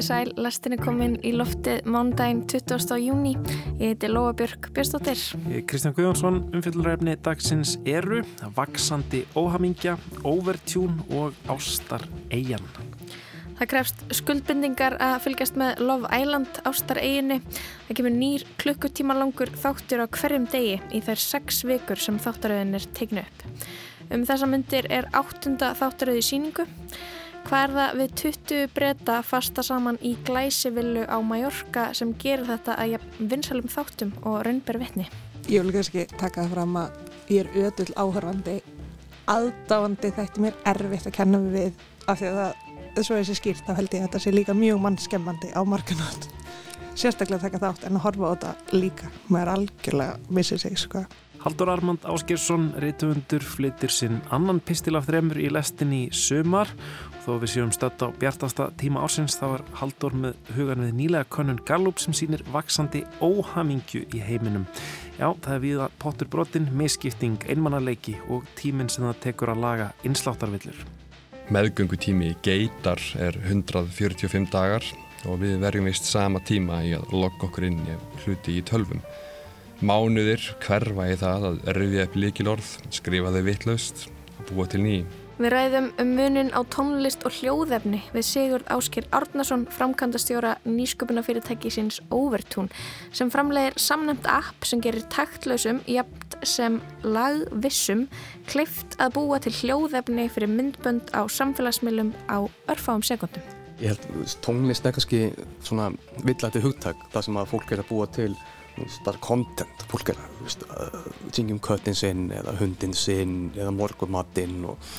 Komiði sæl, lastin er komin í loftið mándaginn 20. júni. Ég heiti Lóa Björk Björnstóttir. Kristján Guðjónsson, umfyllurrefni dagsins eru Vaksandi óhamingja, Overtune og Ástar Eyjan. Það krefst skuldbindingar að fylgjast með Love Island Ástar Eyjunni. Það kemur nýr klukkutíma langur þáttur á hverjum degi í þær sex vikur sem þáttaröðin er tegnu upp. Um þessa myndir er áttunda þáttaröði síningu. Hvað er það við 20 breyta fasta saman í glæsivillu á Mallorca sem gerir þetta að vinsalum þáttum og raunber vittni? Ég vil kannski taka það fram að ég er ödull áhörfandi, aðdáandi þætti mér erfitt að kenna mig við af því að það, svo er þessi skýrt, þá held ég að þetta sé líka mjög mannskemmandi á markanátt. Sérstaklega taka þátt en að horfa á þetta líka, maður algjörlega missir sig sko. Haldur Armand Áskersson, reytuundur, flyttir sinn annan pistil af þremur í lestin í sömar Þó við séum stödd á bjartasta tíma ársins þá er Haldur með hugan við nýlega konun Gallup sem sýnir vaksandi óhamingju í heiminum. Já, það er viða pottur brotin, miskipting, einmannarleiki og tíminn sem það tekur að laga innsláttarvillur. Meðgöngutími geitar er 145 dagar og við verjum vist sama tíma í að logga okkur inn í hluti í tölvum. Mánuðir hverfa í það að röfja upp líkilorð, skrifa þau vittlaust og búa til nýjum. Við ræðum um munin á tónlist og hljóðefni við Sigurd Áskir Árnason, framkvæmdastjóra nýsköpunafyrirtæki síns Overtune sem framlegir samnæmt app sem gerir taktlausum jafnt sem lagvissum kleift að búa til hljóðefni fyrir myndbönd á samfélagsmiðlum á örfáum sekundum. Ég held tónlist er kannski svona villæti hugtak það sem að fólk er að búa til bara content, fólk er að syngja um köttin sinn eða hundin sinn eða morgumatinn og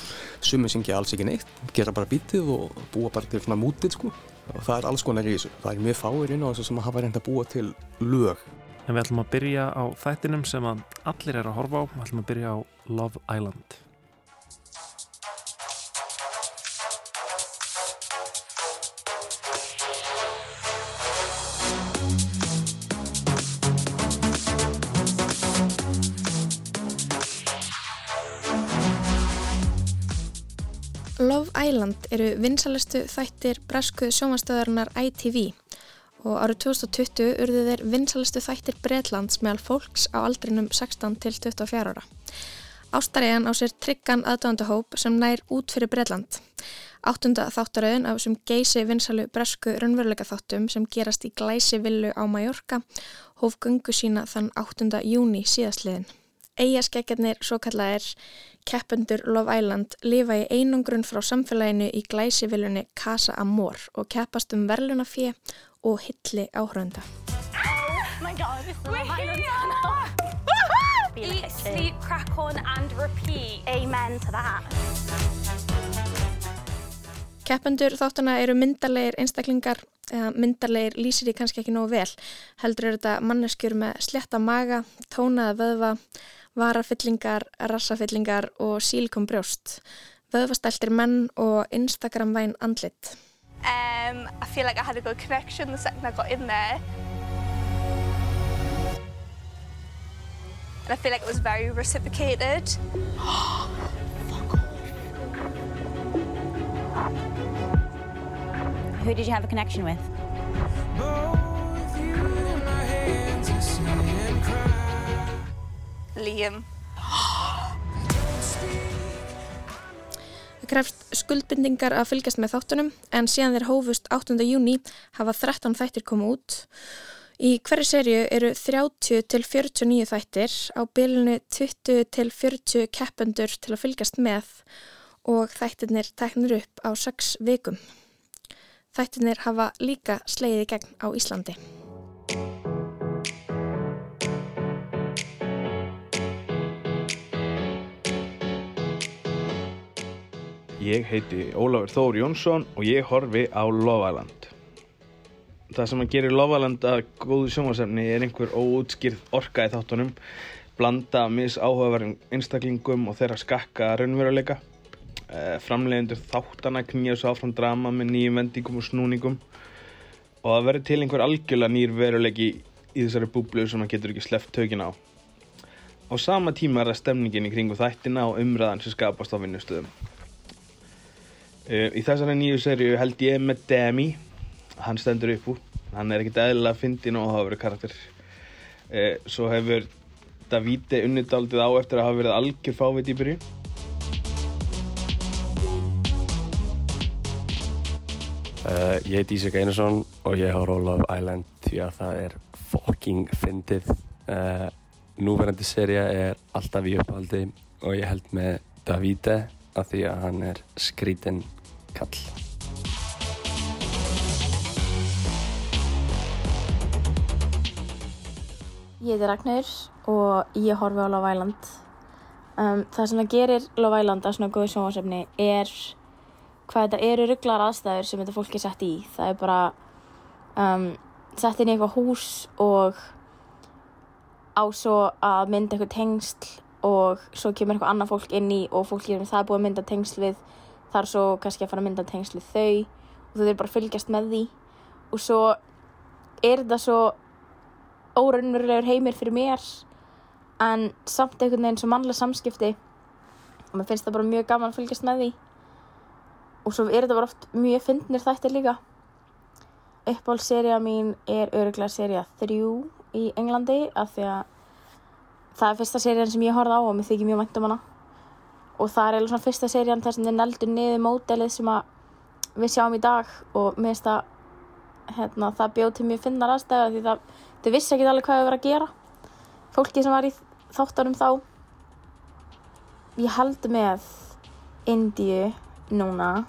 sumið syngja alls ekki neitt, gera bara bítið og búa bara til svona mútið sko. Og það er alls konar í þessu, það er mjög fáir inn á þessu sem að hafa reynd að búa til lög. En við ætlum að byrja á þættinum sem að allir er að horfa á, við ætlum að byrja á Love Island Island eru vinsalestu þættir bresku sjómanstöðarinnar ITV og árið 2020 urðu þeir vinsalestu þættir Breitlands meðal fólks á aldrinum 16 til 24 ára. Ástariðan á sér tryggan aðdöndahóp sem nær út fyrir Breitland. Áttunda þáttaröðin af þessum geysi vinsalu bresku raunveruleika þáttum sem gerast í glæsi villu á Mallorca hóf gungu sína þann 8. júni síðastliðin. Eigaskeggjarnir svo kallaðir keppendur Love Island lifa í einungrun frá samfélaginu í glæsivilunni Casa Amor og keppast um verðlunafið og hilli áhrönda. Oh my god, it's Love Island Eat, sleep, crack on and repeat. Amen to that. Keppendur þáttana eru myndarleir einstaklingar, eða myndarleir lýsir því kannski ekki nógu vel. Heldur eru þetta manneskjur með sletta maga, tónaða vöðva, varafyllingar, rassafyllingar og sílikonbrjóst, vöðvastæltir menn og Instagram-væn andlit. Um, I feel like I had a good connection the second I got in there. And I feel like it was very reciprocated. Who did you have a connection with? Liam. Það krefst skuldbindingar að fylgjast með þáttunum en síðan þeir hófust 8. júni hafa 13 þættir komið út. Í hverju serju eru 30 til 49 þættir á bylunu 20 til 40 keppendur til að fylgjast með og þættirnir teknir upp á 6 vikum. Þættirnir hafa líka sleiði gegn á Íslandi. Ég heiti Ólafur Þór Jónsson og ég horfi á Lofaland. Það sem að gerir Lofaland að góðu sjónvarsefni er einhver óútskýrð orka í þáttunum, blanda mis áhugaverðin einstaklingum og þeirra skakka raunveruleika. Eh, framleiðendur þáttana knýja svo áfram drama með nýjum vendingum og snúningum. Og það verður til einhver algjörlega nýr veruleiki í þessari búblu sem maður getur ekki sleppt tökina á. Á sama tíma er það stemningin í kringu þættina og umræðan sem skapast á vinnustöðum. Uh, í þessari nýju serju held ég með Demi. Hann stendur upp úr. Hann er ekkert eðlilega fyndin og hafa verið karakter. Eh, svo hefur Davide unnitaldið á eftir að hafa verið algjör fávit í byrjun Uh, ég heiti Ísak Einarsson og ég har Love Island því að það er fucking fyndið. Uh, núverandi seria er alltaf í upphaldi og ég held með Davide af því að hann er skrítinn kall. Ég heiti Ragnar og ég horfi á Love Island. Um, það sem það gerir Love Island að svona góðu sjónvarsefni er hvað þetta eru rugglar aðstæður sem þetta fólk er sett í. Það er bara um, sett inn í eitthvað hús og á svo að mynda eitthvað tengsl og svo kemur eitthvað annað fólk inn í og fólk er það búið að mynda tengsl við þar svo kannski að fara að mynda tengsl við þau og þau eru bara að fylgjast með því og svo er þetta svo óraunverulegur heimir fyrir mér en samt einhvern veginn svo mannlega samskipti og mér finnst það bara mjög gaman að fylgjast með því og svo er þetta bara oft mjög fyndnir þættir líka. Uppáhaldsseria mín er öruglega seria 3 í Englandi af því að það er fyrsta serían sem ég horfði á og mér þykir mjög vænt um hana. Og það er eiginlega svona fyrsta serían þar sem þið neldur niður módelið sem að við sjáum í dag. Og mér finnst að hérna, það bjóð til mjög finnar aðstæða því það, þau vissi ekki alveg hvað þau verið að gera. Fólki sem var í þáttunum þá. Ég held með Indíu núna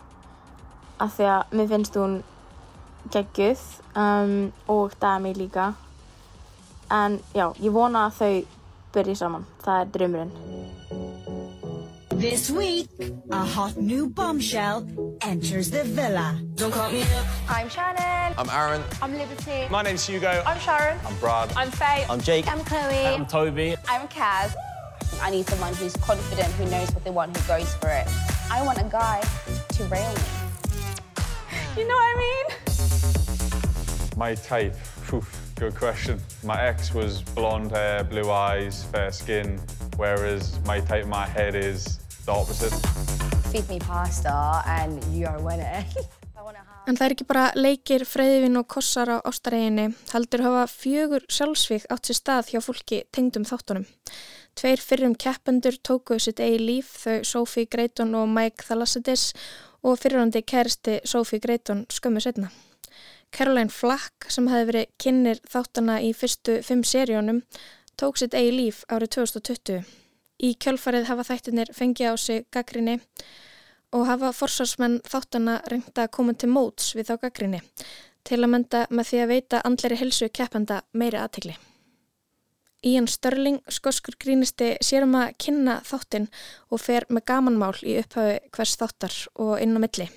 af því að mér finnst hún geggjuð um, og Dami líka en já, ég vona að þau byrji saman, það er draumurinn This week, a hot new bombshell enters the villa. Don't call me up. I'm Shannon. I'm Aaron. I'm Liberty. My name's Hugo. I'm Sharon. I'm Brad. I'm Faye. I'm Jake. I'm Chloe. I'm Toby. I'm Kaz. I need someone who's confident, who knows what they want, who goes for it. I want a guy to rail me. You know what I mean? My type, Oof, good question. My ex was blonde hair, blue eyes, fair skin, whereas my type in my head is the opposite. Feed me pasta and you're a winner. En það er ekki bara leikir, freyðvin og kossar á ástareginni, heldur hafa fjögur sjálfsvík átt sér stað hjá fólki tengdum þáttunum. Tveir fyrrum keppendur tóku sitt eigi líf, þau Sophie Greiton og Mike Thalassides og fyrirhandi kæristi Sophie Greiton skömmu setna. Caroline Flack, sem hefði verið kynir þáttana í fyrstu fimm seríunum, tók sitt eigi líf árið 2020. Í kjölfarið hafa þættinir fengið á sig gaggrinni og hafa forsvarsmenn þáttana reynda að koma til móts við þá gaggrinni til að menda með því að veita andleri helsu keppanda meiri aðtegli. Ían Störling, skoskur grínisti, sérum að kynna þáttin og fer með gamanmál í upphafi hvers þáttar og inn á milli.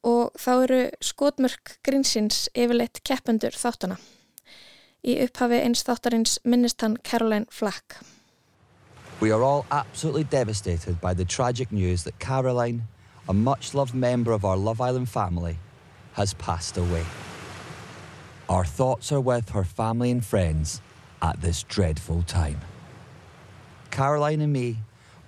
Og þá eru skotmörk grínsins yfirleitt keppendur þáttana. Í upphafi eins þáttarins minnist hann Caroline Flack. We are all absolutely devastated by the tragic news that Caroline, a much-loved member of our Love Island family, has passed away. Our thoughts are with her family and friends at this dreadful time. Caroline and me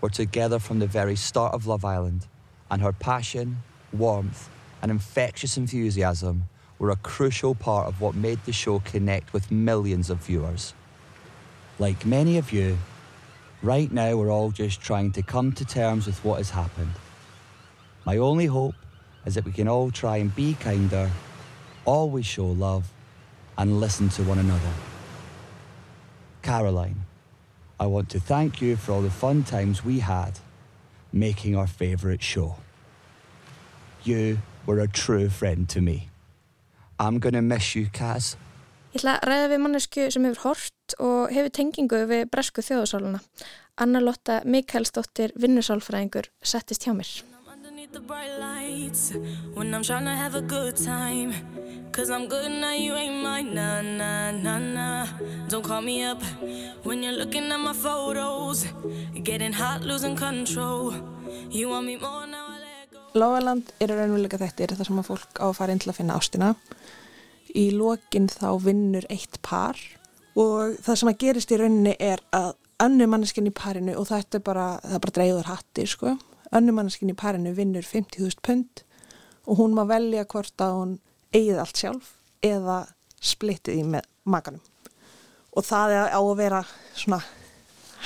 were together from the very start of Love Island, and her passion, warmth, and infectious enthusiasm were a crucial part of what made the show connect with millions of viewers. Like many of you, right now we're all just trying to come to terms with what has happened. My only hope is that we can all try and be kinder, always show love, and listen to one another. Caroline, I want to thank you for all the fun times we had making our favourite show. You were a true friend to me. I'm gonna miss you, Kaz. Ég ætla að ræða við mannesku sem hefur hort og hefur tengingu við bresku þjóðsáluna. Anna Lotta Mikaelsdóttir, vinnusálfræðingur, settist hjá mér. The bright lights when I'm trying to have a good time. Cause I'm good now, you ain't mine. Nah, nah, nah, nah. Don't call me up when you're looking at my photos. Getting hot, losing control. You want me more now? Lóðaland eru raunveruleika þettir þar sem að fólk á að fara inn til að finna ástina. Í lokin þá vinnur eitt par og það sem að gerist í rauninni er að annu manneskinn í parinu og þetta er bara, það er bara dreyður hattir sko önnumannskinn í parinu vinnur 50.000 pund og hún má velja hvort að hún eigið allt sjálf eða splittið í með makanum og það er á að vera svona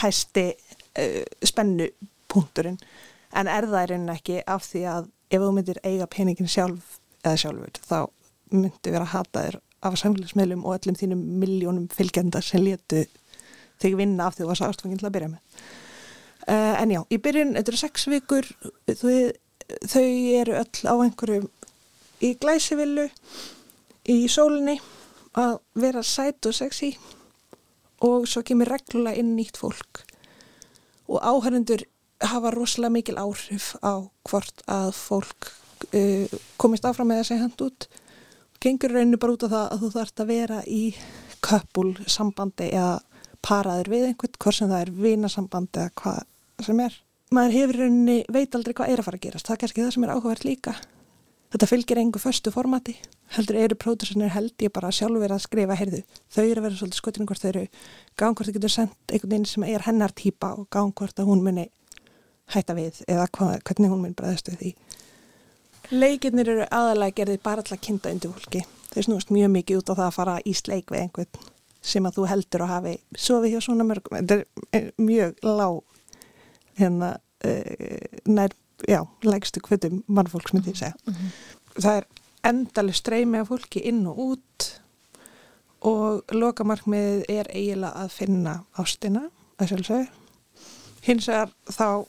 hæsti uh, spennupunkturinn en er rauninni ekki af því að ef þú myndir eiga peningin sjálf eða sjálfur þá myndi vera hataðir af samfélagsmeðlum og öllum þínum miljónum fylgjenda sem letu þig vinna af því þú varst ástfangin til að byrja með. Uh, en já, í byrjun, þetta eru sex vikur, þau, þau eru öll á einhverju í glæsivillu, í sólinni, að vera sætt og sexy og svo kemur reglulega inn nýtt fólk. Og áhærendur hafa rosalega mikil áhrif á hvort að fólk uh, komist áfram með segja hand út. Gengur rauninu bara út af það að þú þarfst að vera í köpul sambandi eða paraður við einhvern hvort sem það er vinasambandi eða hvað sem er. Maður hefur rauninni veit aldrei hvað er að fara að gerast. Það er kannski það sem er áhugavert líka. Þetta fylgir engu föstu formati heldur eru pródursinir held ég bara sjálfur að skrifa heyrðu, þau eru að vera svolítið skotinu hvort þau eru gang hvort þau getur sendt einhvern veginn sem er hennar típa og gang hvort að hún muni hætta við eða hva, hvernig hún muni bregðast við því. Leikirnir eru aðalega gerðið bara alltaf kynnta undir fólki. Þau snúast mjög mikið út á það að fara í sleik við einhvern sem að þú heldur að hafi sofið hjá svona mörgum. Þetta er mjög lág hérna uh, nær, já, lægstu kvötum mannfólks myndi ég segja. Mm -hmm. það er endalega streymi af fólki inn og út og lokamarkmiðið er eiginlega að finna ástina að sjálfsög hins vegar þá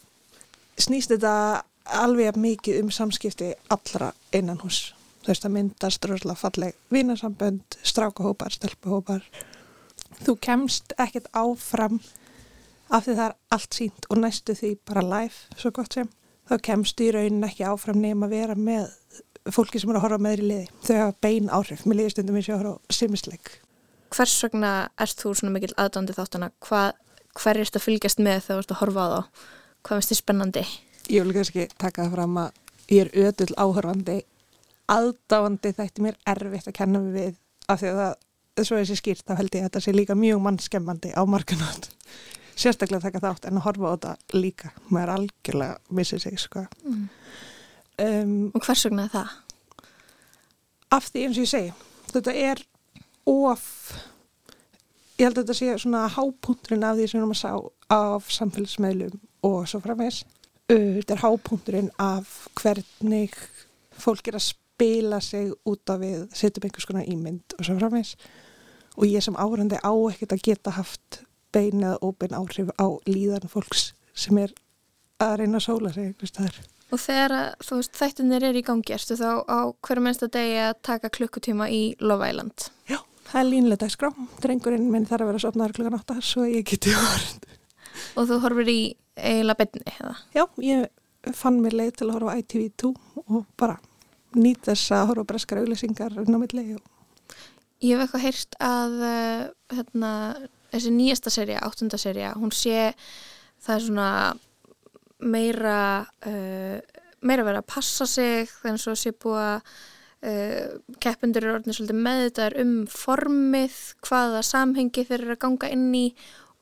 snýst þetta alveg mikið um samskipti allra innan hús þú veist að myndast rosalega falleg vinasambönd, strákahópar, stelpuhópar þú kemst ekkert áfram af því það er allt sínt og næstu því bara live svo gott sem. Þá kemst í raunin ekki áfram nefn að vera með fólki sem eru að horfa með þér í liði. Þau hafa bein áhrif, mér liði stundum eins og að horfa simisleik Hvers vegna erst þú svona mikil aðdóndi þáttana Hva, hver er þetta að fylgjast með þegar þú ert að horfa á þá? Hvað finnst þið spennandi? Ég vil kannski taka það fram að ég er ödull áhörfandi aðdáandi þætti mér erfitt að kenna mig við af því að það svo þessi skýrt þá held ég að þetta sé líka mjög mannskemmandi á markanátt sérstaklega þakka þátt en að horfa á þetta líka maður algjörlega missið sig sko. mm. um, Og hvers vegna er það? Af því eins og ég segi þetta er of ég held að þetta sé svona hápunkturinn af því sem við erum að sá af samfélagsmeðlum og svo framvegs þetta er hápunkturinn af hvernig fólk er að spila sig út af við setjum einhvers konar ímynd og svo framvegs og ég sem árandi á ekkert að geta haft bein eða óbein áhrif á líðan fólks sem er að reyna að sóla sig einhvers staðar. Og þegar veist þættunir er í gangi, erstu þá á hverju mennsta degi að taka klukkutíma í Love Island? Já, það er línlega dagskrá. Drengurinn minn þarf að vera sopnaður klukkan 8 svo ég geti orð. Og þú horfir í eiginlega beinni, eða? Já, ég fann mér leið til að horfa á ITV2 og bara nýtt þess að horfa breskar auðlýsingar inn á millegi. Og... Ég hef eitthvað heyrst að uh, hérna, þessi nýjasta serja, áttunda serja, hún sé það er svona meira uh, meira verið að passa sig þannig að sé búið að uh, keppundur eru orðinir svolítið meðutaður um formið, hvaða samhengi þeir eru að ganga inn í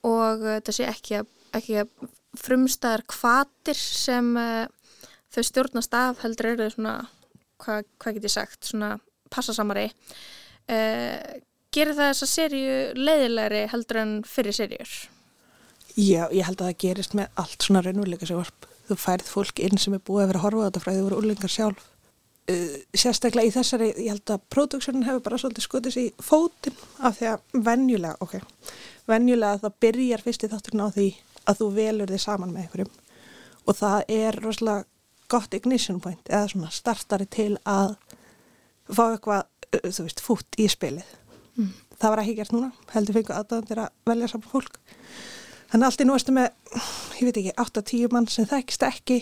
og uh, þetta sé ekki að, ekki að frumstæðar kvatir sem uh, þau stjórnast af heldur eru svona, hvað hva get ég sagt svona passasamari uh, gerir það þessa serju leiðilegri heldur en fyrir serjur? Já, ég held að það gerist með allt svona raunveruleika sem varp. Þú færið fólk inn sem er búið að vera að horfa á þetta frá því þú voru úrlingar sjálf. Uh, sérstaklega í þessari, ég held að próduksjonin hefur bara svolítið skotið sér í fótinn af því að venjulega, ok, venjulega það byrjar fyrst í þátturinn á því að þú velur þig saman með einhverjum og það er rosalega gott ignition point eða svona startari til að fá eitthvað, þú veist, fút í spilið. Mm. Það var ekki gert núna, heldur fengu aðdæðandir að velja saman fólk. Þannig að allt í núastu með, ég veit ekki, 8-10 mann sem þekkist ekki,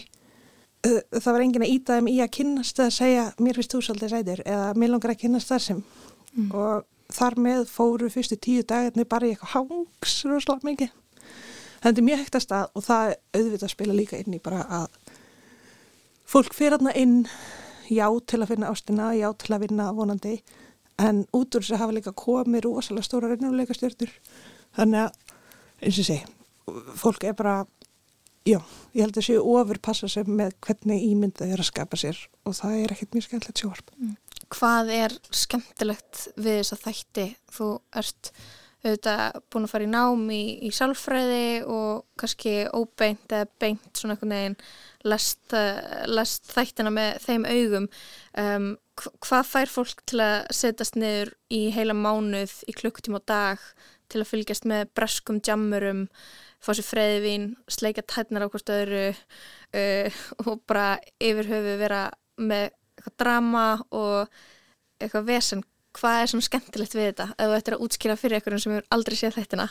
það var engin að íta þeim í að kynnast að segja mér finnst þú svolítið sætir eða mér langar að kynnast þar sem mm. og þar með fóru fyrstu tíu dagarnir bara í eitthvað hangs rosalega mikið. Það er mjög hektast að og það auðvitað að spila líka inn í bara að fólk fyrir aðna inn já til að finna ástina, já til að vinna vonandi en út úr þess að hafa líka komið rosalega stóra reynuleika stjórnur þannig að eins og sé fólk er bara já, ég held að séu ofur passa sem með hvernig ímynda þau er að skapa sér og það er ekkert mjög skemmtilegt sjórp mm. hvað er skemmtilegt við þess að þætti? Þú ert auðvitað búin að fara í nám í, í sálfræði og kannski óbeint eða beint svona einhvern veginn lest, lest þættina með þeim augum. Um, hvað fær fólk til að setjast niður í heila mánuð í klukkutíma og dag til að fylgjast með breskum jammurum, fá sér freyðvín, sleika tætnar á hvort öðru uh, og bara yfir höfu vera með eitthvað drama og eitthvað vesen hvað er svona skemmtilegt við þetta ef þú ættir að útskýra fyrir einhverjum sem hefur aldrei séð þettina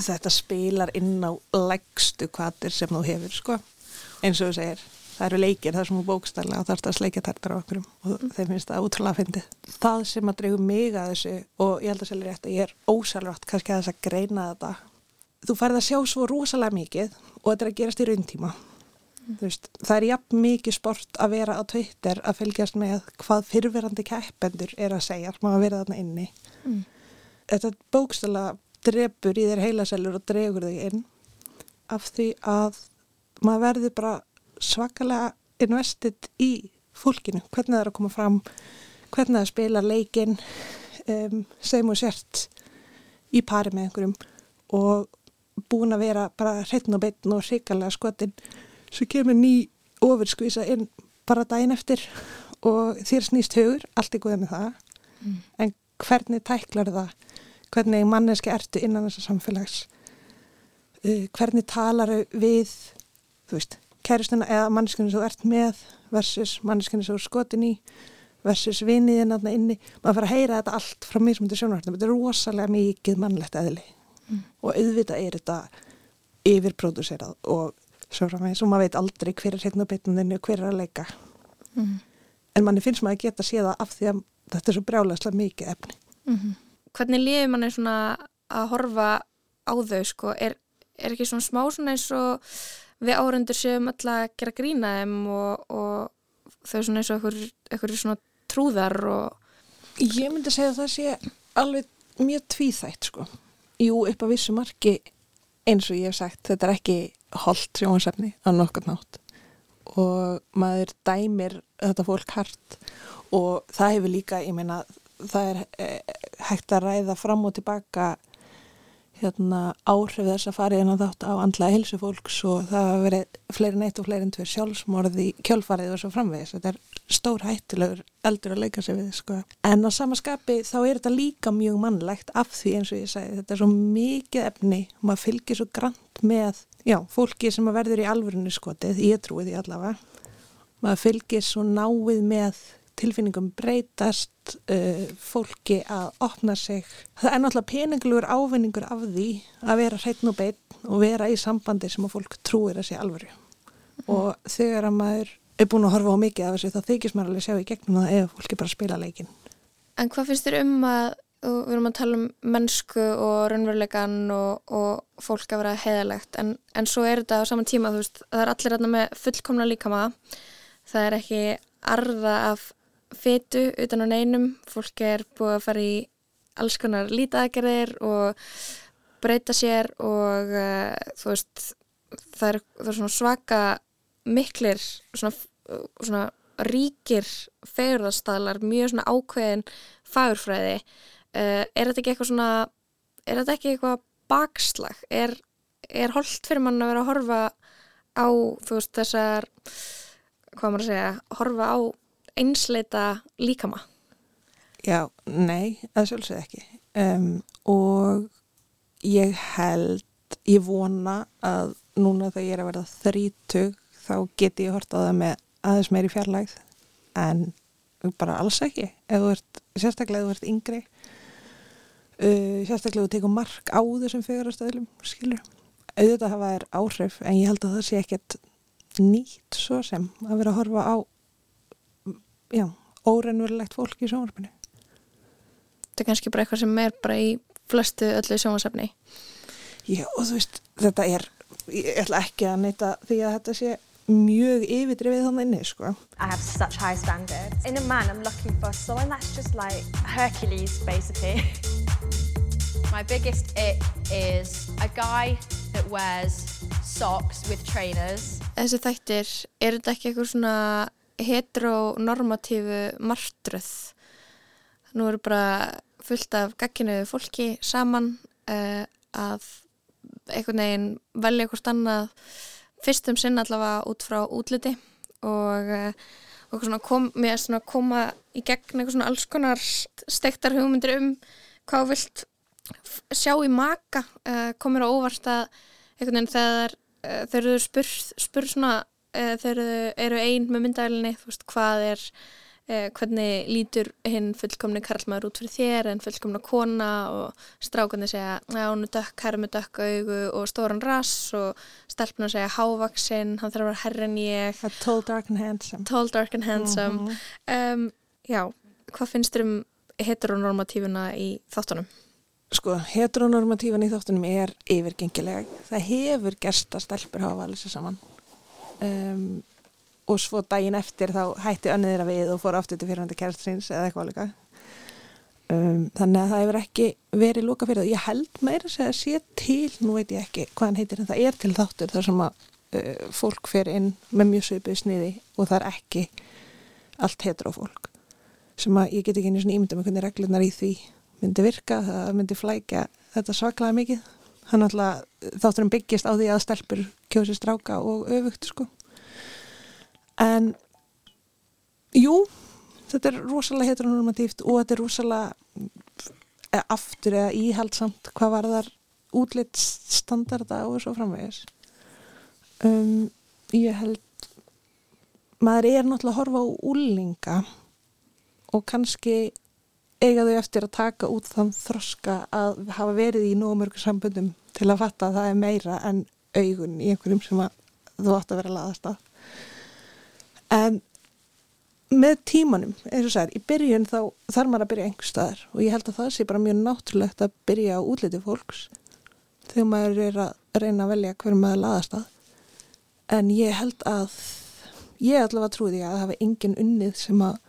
Þetta spilar inn á legstu kvatir sem þú hefur sko. Eins og þú segir, það eru leikir það er svona bókstæðlega og það er að sleika tærtar á okkur og mm. þeim finnst það útrúlega að fyndi það sem að dreygu mig að þessu og ég held að selja rétt að ég er ósælvægt kannski að þess að greina þetta þú færð að sjá svo rosalega mikið og þetta er að gerast í rauntíma Veist, það er jafn mikið sport að vera á Twitter að fylgjast með hvað fyrfirandi keppendur er að segja maður að vera þarna inni. Mm. þetta bókstala drefur í þér heilasellur og dregur þig inn af því að maður verður bara svakalega investið í fólkinu, hvernig það er að koma fram hvernig það spila leikin um, sem og sért í pari með einhverjum og búin að vera bara hreitn og beitn og hrikalega skotinn svo kemur ný ofurskvísa inn bara daginn eftir og þér snýst hugur, allt er góðið með það. Mm. en hvernig tæklar það? Hvernig manneski ertu innan þessar samfélags? Uh, hvernig talar við þú veist, kæristuna eða manneskinu sem þú ert með versus manneskinu sem þú er skotin í versus viniðin aðna inni? Maður fara að heyra þetta allt frá mér sem þetta er sjónvartum þetta er rosalega mikið mannlegt eðli. Mm. og auðvitað er þetta yfirpróduserað og svo framvegis og maður veit aldrei hver er hérna beitnuninu og hver er að leika mm. en manni finnst maður að geta séða af því að þetta er svo brjálega mikið efni mm -hmm. Hvernig lífið mann er svona að horfa á þau sko, er, er ekki svona smá svona eins og við árundur séum alltaf að gera grína þeim og, og þau svona eins og einhverju svona trúðar og Ég myndi segja að það sé alveg mjög tvíþætt sko Jú, upp á vissu marki eins og ég hef sagt, þetta er ekki holdt sjónasefni á nokkur nátt og maður dæmir þetta fólk hart. Og það hefur líka, ég meina það er eh, hægt að ræða fram og tilbaka hérna, áhrif þess að fara inn á þátt á andlaði hilsu fólks. Og það hafa verið fleirin eitt og fleirin tveir sjálfsmorði kjölfarið og svo framvegis. Þetta er stór hættilegur eldur að leika sig við sko. en á samaskapi þá er þetta líka mjög mannlegt af því eins og ég segi þetta er svo mikið efni maður fylgir svo grant með já, fólki sem verður í alvörinu skotið ég trúi því allavega. Maður fylgir svo náið með tilfinningum breytast uh, fólki að opna sig. Það er náttúrulega peninglugur ávinningur af því að vera hreitn og beitt og vera í sambandi sem að fólk trúir að sé alvöru. Mm. og þegar að maður er búin að horfa á mikið af þessu þá þykist maður alveg sjá í gegnum það ef fólki bara spila leikin En hvað finnst þér um að við erum að tala um mennsku og raunverulegan og, og fólk að vera heðalegt en, en svo er þetta á saman tíma þú veist það er allir aðna með fullkomna líkama. Það er ekki arða af fetu utan á neinum. Fólk er búið að fara í alls konar lítaðgerðir og breyta sér og uh, þú veist það er, það er svona svaka miklir svona, svona ríkir fegurðarstaðlar mjög svona ákveðin fagurfræði uh, er þetta ekki eitthvað svona er þetta ekki eitthvað bakslag? Er, er holdt fyrir mann að vera að horfa á þú veist þessar hvað maður að segja, horfa á einsleita líkama? Já, nei, það sjálfsög ekki. Um, og ég held, ég vona að núna þegar ég er að verða þrítug þá geti ég hort á það með aðeins meiri fjarlægð en bara alls ekki. Ef þú ert, sérstaklega ef þú ert yngri uh, sérstaklega þú tekur mark á þessum fegurastöðlum skilur, auðvitað hafa þær áhrif en ég held að það sé ekkert nýtt svo sem að vera að horfa á já, óreinverulegt fólk í sjónvarpinu. Þetta er kannski bara eitthvað sem er bara í flestu öllu sjónvarsefni. Já, og þú veist, þetta er, ég ætla ekki að neyta því að þetta sé mjög yfirdrifið þannig inni, sko. I have such high standards. In a man, I'm looking for someone that's just like Hercules, basically. My biggest ick is a guy that wears socks with trainers. Þessi þættir, er þetta ekki eitthvað svona heteronormatífu martröð. Nú eru bara fullt af gagginu fólki saman uh, að einhvern veginn velja eitthvað annað fyrstum sinn allavega út frá útliti og, uh, og kom, mér er svona að koma í gegn eitthvað svona alls konar stektar hugmyndir um hvað vilt sjá í maka uh, komir á óvart að einhvern veginn þegar uh, þeir eru spurð spur svona uh, þeir eru ein með myndælinni hvað er hvernig lítur hinn fullkomni karlmaður út fyrir þér en fullkomna kona og strákunni segja hún er dökk, herr með dökk augu og stóran rass og stelpuna segja hávaksinn, hann þarf að vera herr en ég Tall, dark and handsome Tall, dark and handsome mm -hmm. um, Já, hvað finnst þér um heteronormatífuna í þáttunum? Sko, heteronormatífan í þáttunum er yfirgengilega. Það hefur gerst að stelpur hafa valið sér saman um, og svo daginn eftir þá hætti önniðra við og fór aftur til fyrirhandi kerstrins eða eitthvað líka. Um, þannig að það hefur ekki verið lúka fyrir það. Ég held meira að sé til, nú veit ég ekki hvað hann heitir, en það er til þáttur þar sem að uh, fólk fer inn með mjög söpið sniði og það er ekki allt heterofólk sem að ég get ekki einu svona ímynda með hvernig reglunar í því myndi virka, það myndi flækja þetta svaklega mikið. Hann alltaf þátturum byggist á því að stelpur kjósi stráka og öfugt sko. En jú, þetta er rosalega heteronormatíft og þetta er rosalega aftur eða íhaldsamt hvað var þar útlitt standarda og svo framvegis. Um, ég held maður er náttúrulega að horfa á úlinga og kannski eiga þau eftir að taka út þann þroska að hafa verið í nómörgu sambundum til að fatta að það er meira en augun í einhverjum sem þú átt að vera að laðast að. En með tímanum, eins og sér, í byrjun þá þarf maður að byrja einhver staðar og ég held að það sé bara mjög náttúrulegt að byrja á útliti fólks þegar maður er að reyna að velja hverjum maður laðast að. En ég held að, ég allavega trúði að það hafa engin unnið sem að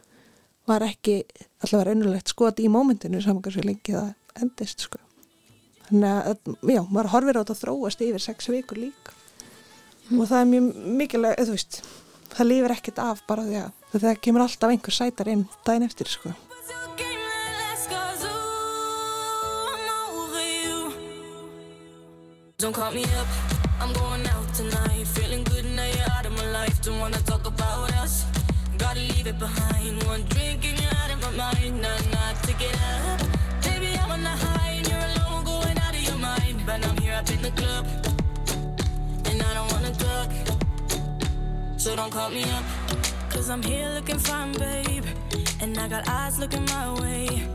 var ekki alltaf reynulegt skot í mómentinu saman hversu lengi það endist sko. Þannig að, já, maður horfir á þetta að þróast yfir sex vikur líka mm. og það er mjög mikilvæg, þú veist, það lífur ekkert af bara því að það kemur alltaf einhver sætar inn daginn eftir sko. Don't call me up, I'm going out tonight Feeling good now you're out of my life Don't wanna talk about us Gotta leave it behind. One drink and you're out of my mind. Not, not to get up. Baby, I'm on the high And you're alone going out of your mind. But I'm here up in the club. And I don't wanna talk. So don't call me up. Cause I'm here looking fine, babe. And I got eyes looking my way.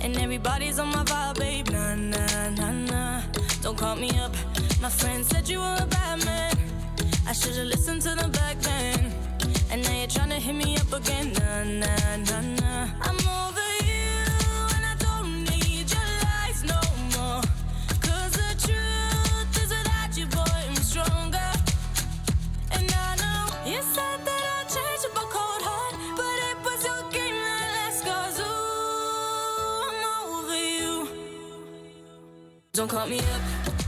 And everybody's on my vibe, babe. Nah, nah, nah, nah. Don't call me up. My friend said you were a bad man. I should've listened to the back then And now you're trying to hit me up again. Nah, nah, nah, nah. I'm over you, and I don't need your lies no more. Cause the truth is without you, boy, I'm stronger. And I know you said that I'd change up a cold heart, but it was your game that last. Cause ooh, I'm over you. Don't call me up.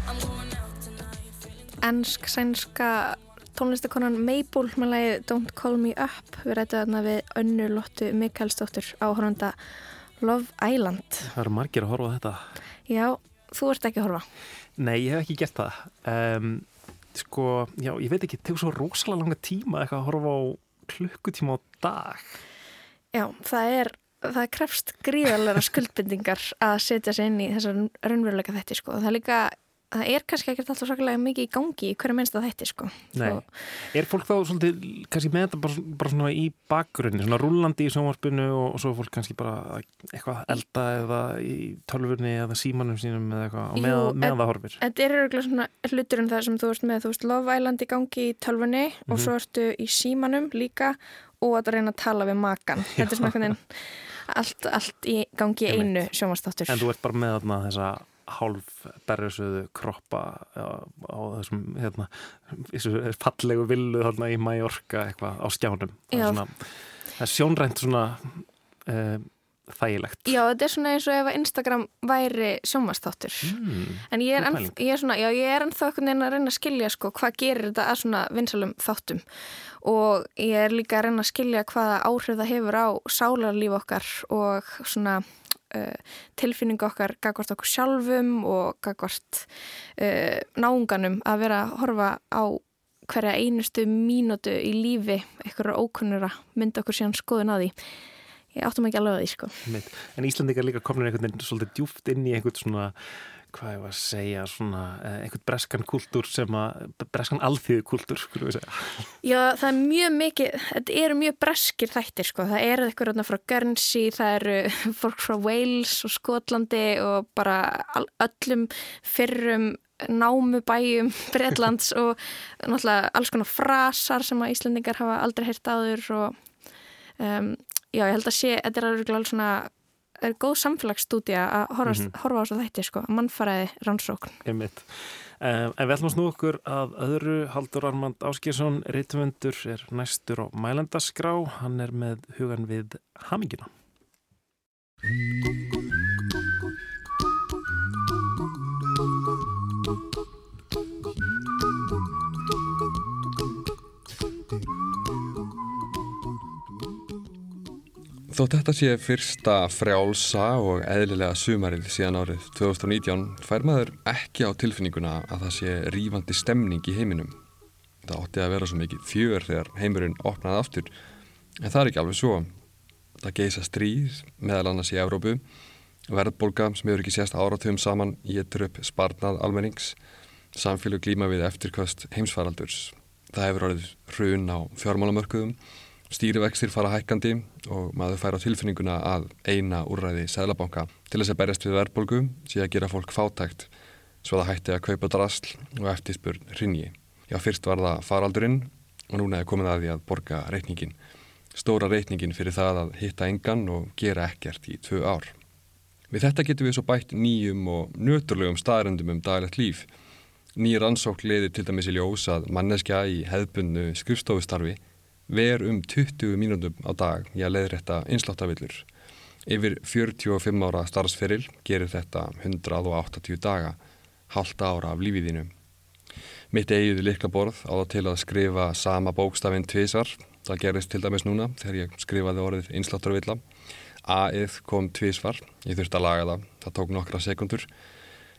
I'm going out tonight. Ennsk, sænska tónlistakonan Mabel með lagi Don't Call Me Up. Við rættum þarna við önnu Lottu Mikkelsdóttur áhörnda Love Island. Það eru margir að horfa þetta. Já, þú ert ekki að horfa. Nei, ég hef ekki gert það. Um, Sko, já, ég veit ekki tegur svo rosalega langa tíma eitthvað að horfa á klukkutíma á dag. Já, það er það krefst gríðarlega skuldbindingar að setja sig inn í þessar raunveruleika þetta sko. það er líka það er kannski ekkert alltaf svakalega mikið í gangi í hverju minnst að þetta sko er fólk þá svolítið kannski með þetta bara, bara svona í bakgrunni svona rúlandi í sjónvarpinu og, og svo fólk kannski bara eitthvað elda eða í tölvurni eða símanum sínum eða eitthvað og með, með það horfir? Þetta er eitthvað svona hluturinn það sem þú veist með þú veist Love Island í gangi í tölvunni mm -hmm. og mhm. svo ertu í símanum líka og að reyna að tala við makan þetta er svona eitthvað allt, allt í gangi einu sjónvarstáttur En þú ert bara með þessa hálf berðsöðu kroppa á, á þessum hérna, fallegu villu þarna í Mallorca eitthvað á skjánum það er, svona, það er sjónrænt svona uh, þægilegt. Já, þetta er svona eins og ef Instagram væri sjónvastáttur. Mm, en ég er, enn, ég er svona, já, ég er ennþá einhvern veginn að reyna að skilja sko hvað gerir þetta að svona vinsalum þáttum og ég er líka að reyna að skilja hvaða áhrif það hefur á sálarlíf okkar og svona uh, tilfinningu okkar gagvart okkur sjálfum og gagvart uh, náunganum að vera að horfa á hverja einustu mínútu í lífi einhverja ókunnura mynda okkur síðan skoðun að því. Ég áttum ekki alveg að því sko. En Íslandingar líka komin einhvern veginn svolítið djúft inn í einhvern svona hvað ég var að segja, svona eh, einhvern breskan kultúr sem að, breskan alþýðu kultúr, skulum við segja. Já, það er mjög mikið, þetta eru mjög breskir þættir sko, það eru eitthvað frá Guernsey, það eru fólk frá Wales og Skotlandi og bara öllum fyrrum námubæjum Breitlands og náttúrulega alls konar frasar sem að Íslandingar hafa aldrei heyrt áður og um, já, ég held að sé, þetta er alveg svona er góð samfélagsstúdía að horfa, mm Mhm. horfa á þess að þætti sko, mannfæraði rannsókn. Einmitt. Um, en við ætlum að snú okkur að öðru Haldur Armand Áskjesson, reytumundur, er næstur á mælendaskrá. Hann er með hugan við hamingina. Þótt þetta sé fyrsta frjálsa og eðlilega sumarið síðan árið 2019 fær maður ekki á tilfinninguna að það sé rífandi stemning í heiminum. Það ótti að vera svo mikið fjör þegar heimurinn opnaði aftur, en það er ekki alveg svo. Það geisa stríð, meðal annars í Evrópu, verðbolga sem hefur ekki sést áratöfum saman getur upp sparnað almennings, samfélag glíma við eftirkvöst heimsfaraldurs. Það hefur orðið hrun á fjármálamörkuðum, stýrivextir fara hækkandi og maður fær á tilfinninguna að eina úrræði Sæðlabanka til þess að berjast við verðbólgu sé að gera fólk fátækt svo það hætti að kaupa drasl og eftirspurn hrinji. Já, fyrst var það faraldurinn og núna er komið að því að borga reikningin. Stóra reikningin fyrir það að hitta engan og gera ekkert í tvö ár. Við þetta getum við svo bætt nýjum og nöturlegum staðrendum um daglegt líf. Nýjir ansók leiðir til dæmis í ljós að manneskja í hefðbunnu skrifstofustarfi ver um 20 mínútum á dag í að leiðrætta einsláttavillur. Yfir 45 ára starfsferil gerir þetta 180 daga, halda ára af lífiðinu. Mitt eigið liklaborð á það til að skrifa sama bókstafinn tvísvar. Það gerist til dæmis núna þegar ég skrifaði orðið einsláttarvilla. A-ið kom tvísvar, ég þurfti að laga það, það tók nokkra sekundur.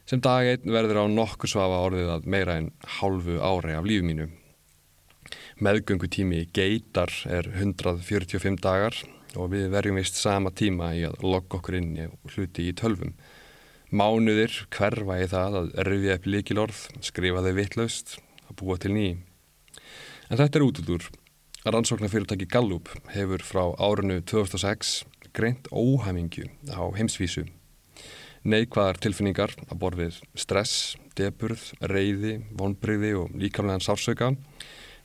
Sem dag einn verður á nokkur svafa orðið að meira en hálfu ári af lífi mínu. Meðgöngutími geitar er 145 dagar og við verjum vist sama tíma í að logga okkur inn og hluti í tölvum. Mánuðir hverfa í það að röfja upp líkilorð, skrifa þau vittlaust og búa til ný. En þetta er út úr. Rannsóknarfyrirtæki Gallup hefur frá árinu 2006 greint óhæmingju á heimsvísu. Neikvæðar tilfinningar að borfið stress, deburð, reyði, vonbreyði og líkamlegan sársöka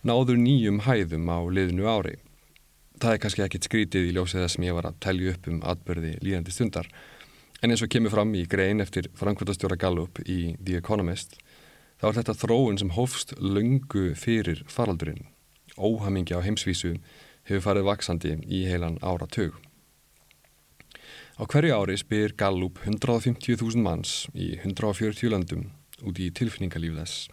náður nýjum hæðum á liðinu ári. Það er kannski ekkit skrítið í ljósið þess sem ég var að telja upp um atbyrði líðandi stundar. En eins og kemur fram í grein eftir Frankfurtastjóra Gallup í The Economist, þá er þetta þróun sem hófst lungu fyrir faraldurinn. Óhamingja á heimsvísu hefur farið vaksandi í heilan áratug. Á hverju ári spyr Gallup 150.000 manns í 140 löndum út í tilfinningalíf þess.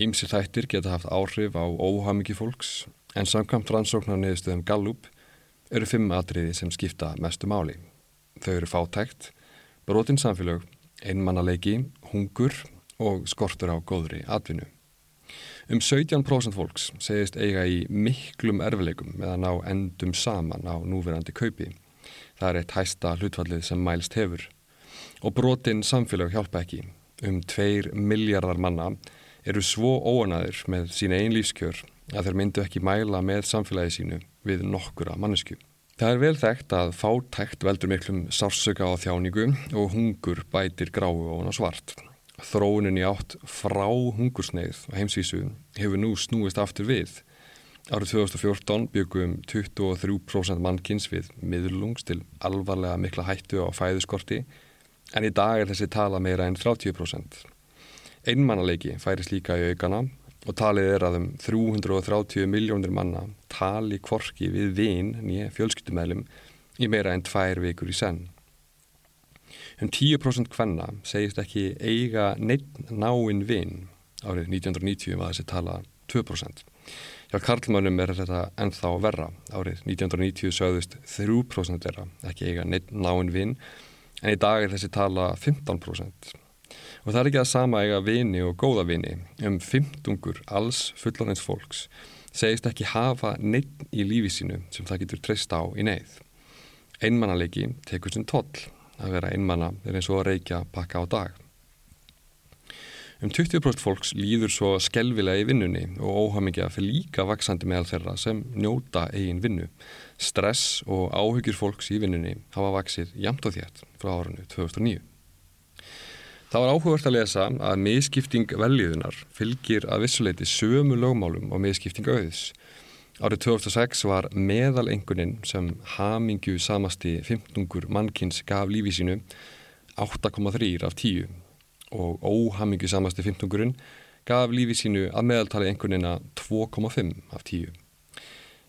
Ímsi þættir geta haft áhrif á óhamingi fólks en samkvæmt rannsóknar niðurstöðum Gallup eru fimm atriði sem skipta mestu máli. Þau eru fátækt, brotin samfélög, einmannaleiki, hungur og skortur á góðri atvinnu. Um 17% fólks segist eiga í miklum erfileikum með að ná endum saman á núverandi kaupi. Það er eitt hæsta hlutfallið sem mælst hefur. Og brotin samfélag hjálpa ekki. Um 2 miljardar manna eru svo óanæður með sína einn lífskjör að þeir myndu ekki mæla með samfélagi sínu við nokkura mannesku. Það er vel þekkt að fátækt veldur miklum sársöka á þjáningu og hungur bætir gráu og hana svart. Þróunin í átt frá hungursneið á heimsvísu hefur nú snúist aftur við. Árið 2014 byggum 23% mannkins við miðlungs til alvarlega mikla hættu á fæðuskorti en í dag er þessi tala meira en 30%. Einmannaleiki færis líka í aukana og talið er að um 330 miljónir manna tali kvorki við vin nýja fjölskyttumælum í meira en tvær vikur í senn. Um 10% hvenna segist ekki eiga neitt náinn vinn. Árið 1990 var þessi tala 2%. Hjá Karlmannum er þetta ennþá verra. Árið 1990 sögðust 3% þeirra ekki eiga neitt náinn vinn en í dag er þessi tala 15%. Og það er ekki að sama eiga vini og góða vini. Um 15 alls fullanins fólks segist ekki hafa neitt í lífi sínu sem það getur treyst á í neyð. Einmannalegi tekur sinn toll að vera einmanna er eins og að reykja pakka á dag. Um 20% fólks líður svo skelvilega í vinnunni og óhamingja fyrir líka vaksandi meðal þeirra sem njóta eigin vinnu. Stress og áhugir fólks í vinnunni hafa vaksið jamt og þétt frá árunnu 2009. Það var áhugavert að lesa að miskipting veljiðunar fylgir að vissuleiti sömu lögmálum og miskipting auðs. Árið 2006 var meðalengunin sem hamingju samasti 15. mannkins gaf lífi sínu 8,3 af 10 og óhamingju samasti 15. gaf lífi sínu að meðaltali engunina 2,5 af 10.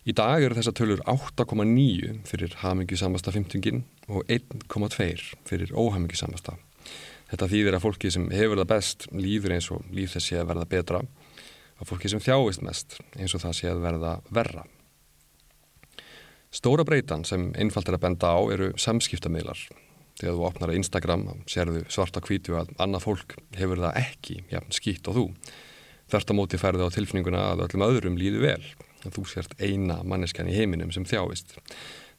Í dag eru þessa tölur 8,9 fyrir hamingju samasta 15. og 1,2 fyrir óhamingju samasta Þetta þýðir að fólki sem hefur það best líður eins og líf þess sé að verða betra og fólki sem þjáist mest eins og það sé að verða verra. Stóra breytan sem einfalt er að benda á eru samskiptamílar. Þegar þú opnar að Instagram sérðu svarta kvítu að annað fólk hefur það ekki, já, skýtt og þú. Þörst á móti færðu á tilfinninguna að öllum öðrum líðu vel, en þú sért eina manneskjan í heiminum sem þjáist.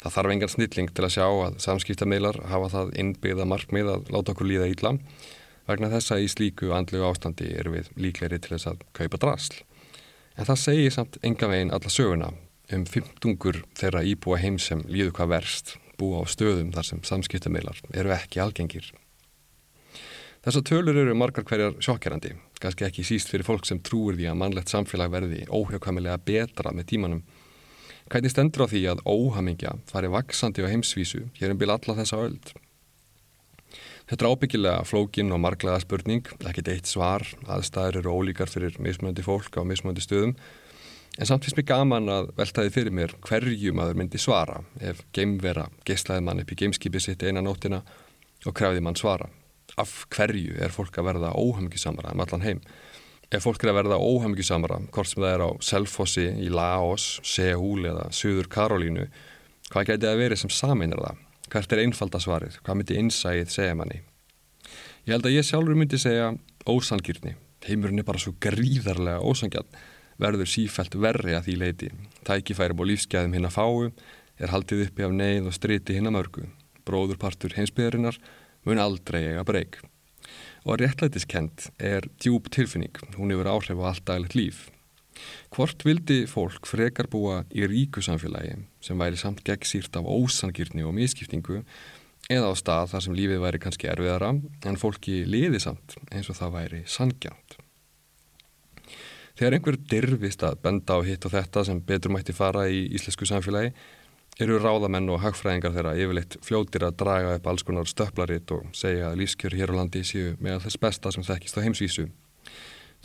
Það þarf engan snilling til að sjá að samskiptameilar hafa það innbyggða markmið að láta okkur líða ídla vegna þessa í slíku andlegu ástandi eru við líkleri til þess að kaupa drasl. En það segir samt enga veginn alla söguna um fymtungur þeirra íbúa heim sem líðu hvað verst búa á stöðum þar sem samskiptameilar eru ekki algengir. Þessar tölur eru margar hverjar sjokkjærandi, kannski ekki síst fyrir fólk sem trúir því að mannlegt samfélag verði óhjákvæmilega betra með tímanum Hvernig stendur á því að óhamingja fari vaksandi á heimsvísu hér um bíl alla þessa öll? Þetta er ábyggilega flókin og marglega spurning, ekkit eitt svar, aðstæður eru ólíkar fyrir mismöndi fólk á mismöndi stöðum, en samt finnst mér gaman að veltaði fyrir mér hverju maður myndi svara ef geimvera geislaði mann upp í geimskipi sitt eina nóttina og krefði mann svara. Af hverju er fólk að verða óhamingjusamara um allan heim? Ef fólk er að verða óhæmyggisamara, hvort sem það er á Selfossi, í Laos, Seúl eða Suður Karolínu, hvað gæti það verið sem sameinar það? Hvert er einfaldasvarið? Hvað myndi innsæðið segja manni? Ég held að ég sjálfur myndi segja ósangirni. Heimurinn er bara svo gríðarlega ósangjarn, verður sífælt verri að því leiti. Tækifærum og lífsgæðum hinn að fáu, er haldið uppi af neyð og striti hinn að mörgu. Bróðurpartur heimsbyðarinnar mun aldrei eiga breyk og réttlætiskend er djúb tilfinning, hún hefur áhrif á allt daglegt líf. Hvort vildi fólk frekar búa í ríku samfélagi sem væri samt gegn sírt af ósangirni og miskiptingu eða á stað þar sem lífið væri kannski erfiðara en fólki liði samt eins og það væri sangjánt. Þegar einhver dirfist að benda á hitt og þetta sem betur mætti fara í íslensku samfélagi eru ráðamenn og hagfræðingar þeirra yfirleitt fljótir að draga upp alls konar stöplaritt og segja að lífskjör hér á landi séu með þess besta sem þekkist á heimsvísu.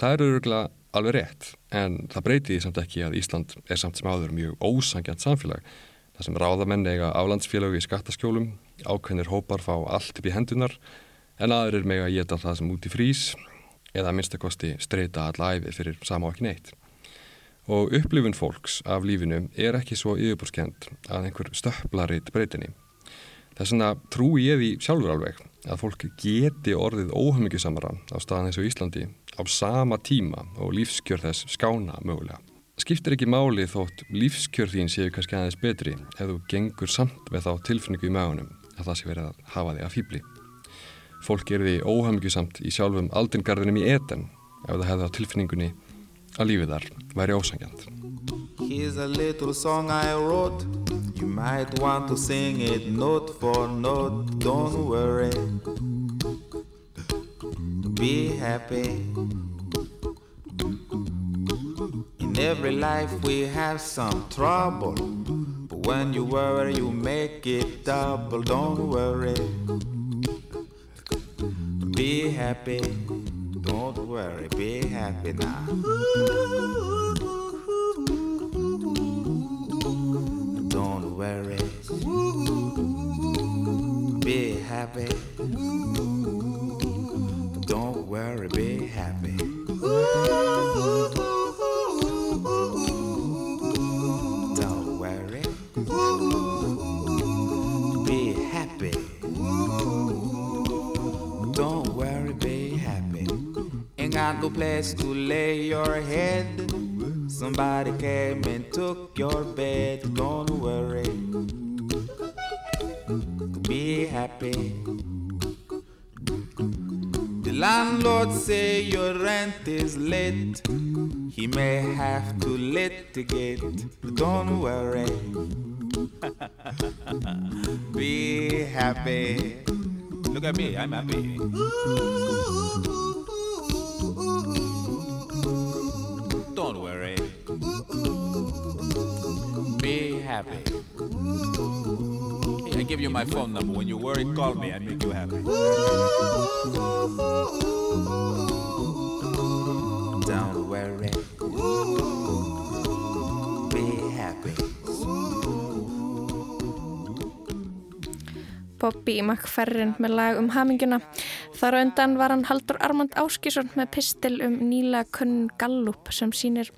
Það eru öruglega alveg rétt en það breytiði samt ekki að Ísland er samt sem áður mjög ósangjant samfélag þar sem ráðamenn eiga aflandsfélög í skattaskjólum, ákveðnir hópar fá allt upp í hendunar en aðrir með að geta það sem út í frís eða minnstakosti streyta allæfi fyrir sama okkin eitt og upplifun fólks af lífinu er ekki svo yfirbúrskend að einhver stöplarít breytinni. Þess vegna trú ég því sjálfur alveg að fólk geti orðið óhamingjusamara á staðan eins og Íslandi á sama tíma og lífskjör þess skána mögulega. Skiptir ekki máli þótt lífskjör þín séu kannski aðeins betri ef þú gengur samt með þá tilfinningu í maðunum að það sé verið að hafa þig að fýbli. Fólk er því óhamingjusamt í sjálfum aldingarðinum í eten ef það hefði á tilfinningunni að lífið þar væri ósangjant. Here's a little song I wrote. You might want to sing it note for note. Don't worry. Be happy. In every life we have some trouble. But when you worry you make it double. Don't worry. Be happy Don't worry, be happy now. Don't worry, be happy. Ain't got no place to lay your head. Somebody came and took your bed. Don't worry. Be happy. The landlord say your rent is late. He may have to litigate. But don't worry. Be happy. Look at me, I'm happy. Happy. I give you my phone number. When you worry, call me. I make you happy. Don't worry. Be happy. Bobby McFerrin með lag um haminguna. Þar á undan var hann Haldur Armand Áskísson með pistil um nýla kunn Gallup sem sínir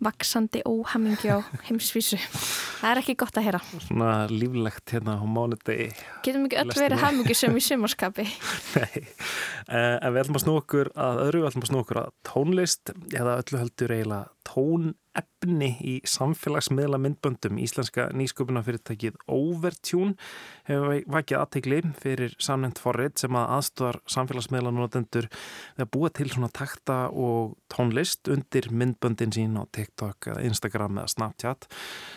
vaksandi óhamingju á heimsvísu. Það er ekki gott að heyra. Svona líflegt hérna á mánudegi. Getum ekki öll verið hamingju sem í sumarskapi. Nei, uh, en við ætlum að snú okkur að öðru, við ætlum að snú okkur að tónlist eða öllu heldur eiginlega tónefni í samfélagsmiðla myndböndum. Íslenska nýsköpunafyrirtækið Overtune hefur vakið aðtegli fyrir samnend forrið sem að aðstofar samfélagsmiðla notendur við að búa til svona takta og tónlist undir myndböndin sín á TikTok, Instagram eða Snapchat.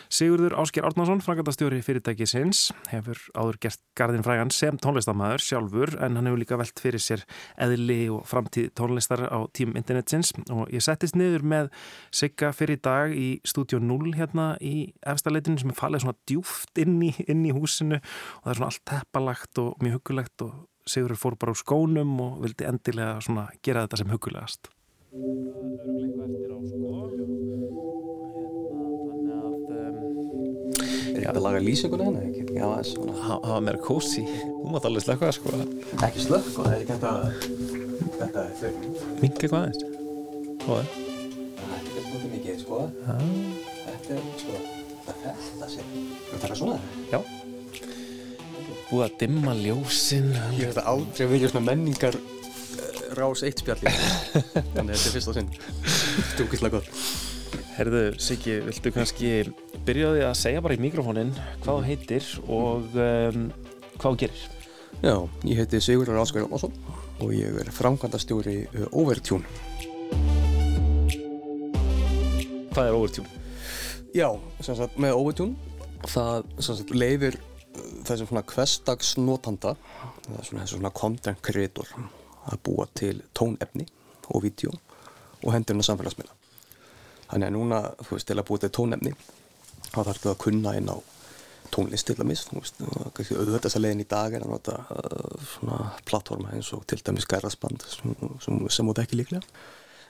Sigurður Ásker Árnason, frækandastjóri fyrirtækisins, hefur áður gert Garðin Frægan sem tónlistamæður sjálfur en hann hefur líka velt fyrir sér eðli og framtíð tónlistar á tím internetsins og ég settist niður með Sigga fyrir dag í stúdíu 0 hérna í efstaleitinu sem er falið svona djúft inn í, inn í húsinu og það er svona allt teppalagt og mjög hugulegt og Sigurður fór bara úr skónum og vildi endilega svona gera þetta sem hugulegast. Er þetta að laga lýsinguna henni? Ekki, já, það er svona. Það var meira kósi. Þú mátt alveg slökka sko. Ekki slökka, það er ekki hægt að... Þetta er fyrir. Minga hvað aðeins. Hvað? Það er ekki svona mikið, sko. Já. Þetta er, sko, það er þetta sér. Þú taka svona? Já. Búið að dimma ljósin. Ég hef þetta aldrei verið svona menningar rás eitt spjalli. Þannig að þetta er fyrsta sinn. Stúkislega gott. Herðu, Siggi, viltu kannski byrja á því að segja bara í mikrofónin hvað þú heitir og um, hvað þú gerir? Já, ég heiti Sigurður Áskar Jónsson og ég er framkvæmdastjóri uh, Overtune. Hvað er Overtune? Já, sagt með Overtune það sagt leifir uh, þessum svona hverstagsnotanda það er svona svona content creator að búa til tónefni og vídeo og hendur hennar samfélagsmiðla. Þannig að núna, þú veist, til að búa til tónefni þá þarf það að kunna inn á tónlist til þú og kannski auðvitað þessa leiðin í dag er að nota uh, svona plattforma eins og til dæmis gærasband sem, sem, sem út ekki líklega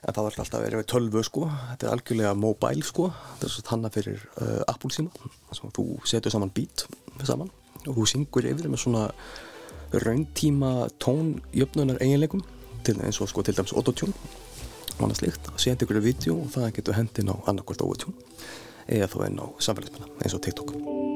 en það var alltaf verið við tölvu sko. Þetta er algjörlega mobile sko. Þetta er svo tanna fyrir uh, Apple síma sem þú setur saman beat saman og þú syngur yfir með svona rauntíma tónjöfnunar eiginleikum til, eins og sko til dæmis autotune og annað slikt, setja ykkur í vídeo og það getur hendin á annarkvort autotune eða þá enn á samfélagsmennar eins og TikTok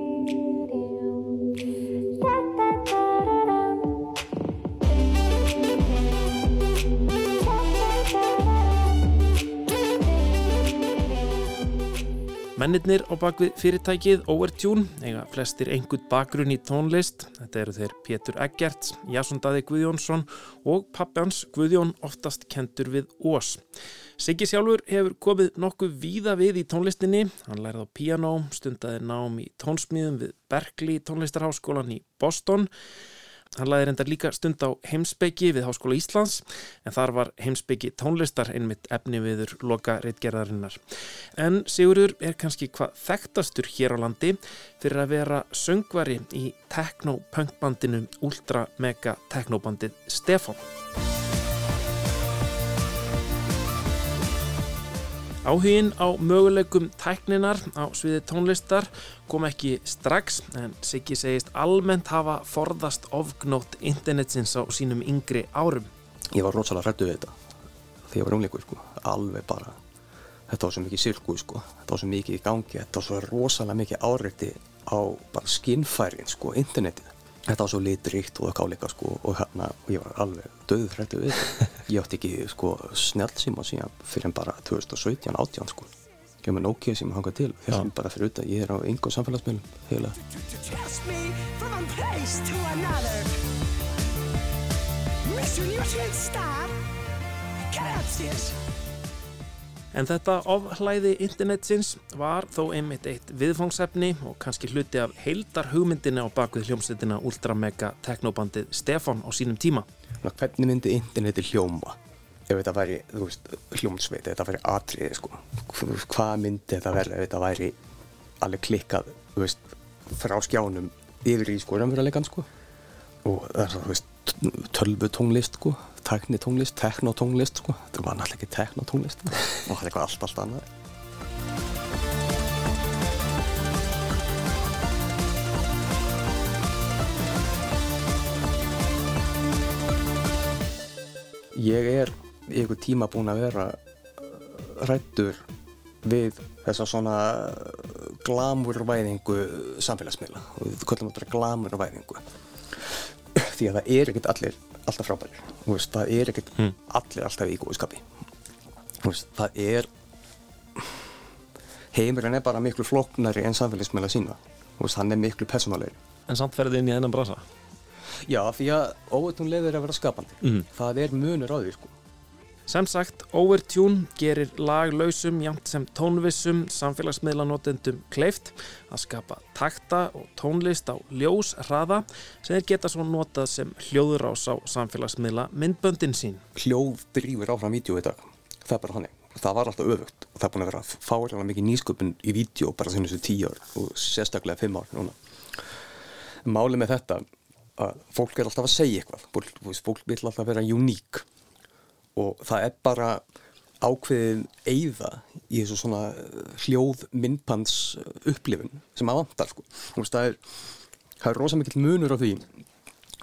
Mennirnir á bakvið fyrirtækið Overtune eiga flestir einhvern bakgrunn í tónlist. Þetta eru þeir Pétur Eggerts, Jasson Daði Guðjónsson og pappi hans Guðjón oftast kentur við Ós. Siggi sjálfur hefur komið nokkuð víða við í tónlistinni. Hann lærði á piano, stundaði nám í tónsmíðum við Berkeley tónlistarháskólan í Boston. Hann laði reyndar líka stund á heimsbyggi við Háskóla Íslands en þar var heimsbyggi tónlistar einmitt efni viður loka reitgerðarinnar. En Sigurður er kannski hvað þekktastur hér á landi fyrir að vera söngvari í tekno-punkbandinu Ultra Mega Teknobandið Stefan. Áhugin á möguleikum tækninar á sviði tónlistar kom ekki strax en Siggi segist almennt hafa forðast ofgnótt internetsins á sínum yngri árum. Ég var rosalega hrættu við þetta þegar ég var umleikur sko, alveg bara þetta var svo mikið sirku sko, þetta var svo mikið í gangi, þetta var svo rosalega mikið áreiti á bara skinnfærin sko, internetið þetta var svo litrikt og káleika sko og hérna og ég var alveg döðrættu við þetta. Ég átti ekki sko snjálfsíma síðan fyrir en bara 2017, 18 sko. Ég var með Nokia sem hangað til hérna ja. bara fyrir auðvitað, ég er á yngur samfélagsmiðlum heila Mission Nutrient Star. Gracias En þetta ofhlæði internetsins var þó einmitt eitt viðfangsefni og kannski hluti af heildar hugmyndina á bakvið hljómsveitina Ultramega teknobandið Stefan á sínum tíma. Hvernig myndi interneti hljóma ef þetta væri veist, hljómsveit, ef þetta væri atriði sko? Hvað myndi þetta verða ef þetta væri alveg klikkað veist, frá skjánum yfir í sko raunveruleikan sko? Og það er það, tölvu tónlist sko? Teknitónlist, teknotónlist sko. þetta var náttúrulega ekki teknotónlist og er eitthvað allt, allt annað. Ég er í einhver tíma búin að vera rættur við þessa svona glamurvæðingu samfélagsmiðla. Og við kallum þetta glamurvæðingu því að það er ekkert allir alltaf frábærir veist, það er ekkert mm. allir alltaf í góðu skapi veist, það er heimurinn er bara miklu floknari en samfélagsmeila sína veist, hann er miklu personalegri En samt ferðið inn í þennan brasa? Já, því að óveitum lefur að vera skapandi mm. það er munur á því sko Sem sagt, Overtune gerir laglausum, jæmt sem tónvissum, samfélagsmiðlanotendum kleift að skapa takta og tónlist á ljós hraða sem þeir geta svo notað sem hljóðurás á samfélagsmiðla myndböndin sín. Hljóð drýfur áfram vídeo í dag, það er bara hannig. Það var alltaf öfugt og það er búin að vera fárilega mikið nýsköpun í vídeo bara sem þessu tíu ár og sérstaklega fimm ár núna. Málið með þetta að fólk er alltaf að segja eitthvað, fólk vil alltaf vera uník og það er bara ákveðin eigða í þessu svona hljóð myndpans upplifun sem að vantar sko. það er, er rosalega mikill munur á því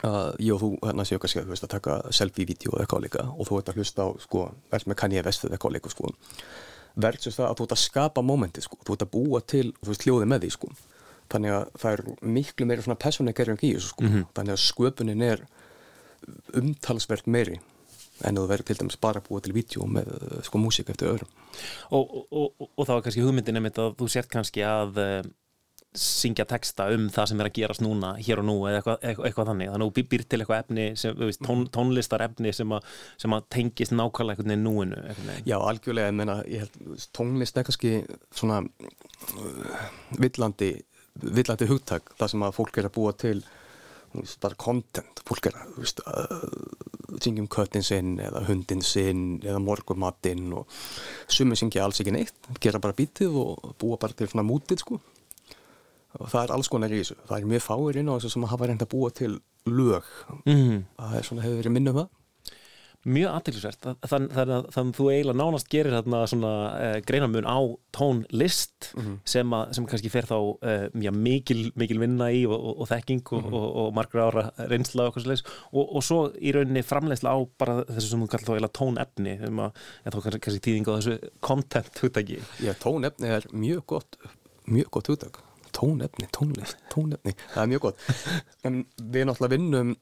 að ég og þú hérna séu kannski að, að taka selfie-vídeó eða eitthvað líka og þú ert að hlusta á sko, verðs með Kanye West eða eitthvað líka sko. verðs það að þú ert að skapa mómenti sko. þú ert að búa til veist, hljóði með því sko. þannig að það er miklu meira svona personegerjum í þessu mm -hmm. þannig að sköpunin er umtalsvert meiri en þú verður til dæmis bara búið til vídeo með eh, sko músík eftir öðrum. Og, og, og, og það var kannski hugmyndin einmitt að þú sért kannski að uh, syngja texta um það sem er að gerast núna hér og nú eða eitthvað, eitthvað, eitthvað þannig. Þannig að þú býr til eitthvað efni sem, veist, tón, tónlistar efni sem, a, sem að tengist nákvæmlega eitthvað í núinu eitthvað. Já, algjörlega, ég meina ég held, tónlist er kannski svona uh, villandi villandi hugtak, það sem að fólk er að búa til bara content, fólk er að uh, syngja um köttin sinn eða hundin sinn eða morgumatinn og sumi syngja alls ekki neitt gera bara bítið og búa bara til svona mútið sko. Og það er alls konar í þessu, það er mjög fáir inn á þessu sem hafa reynd að búa til lög. Mm. það er svona, hefur verið minnum það mjög aðtilsvært þannig að, að þú eiginlega nánast gerir þarna svona uh, greinamun á tónlist mm -hmm. sem, að, sem kannski fer þá uh, mjög mikil, mikil vinna í og, og, og þekking og, mm -hmm. og margra ára reynsla og svo í rauninni framlegsla á bara þessu sem þú kallar þá eiginlega tónefni að, ég þá kannski, kannski tíðing á þessu content húttæki Já, tónefni er mjög gott mjög gott húttæk tónefni, tónlist, tónefni það er mjög gott en við náttúrulega vinnum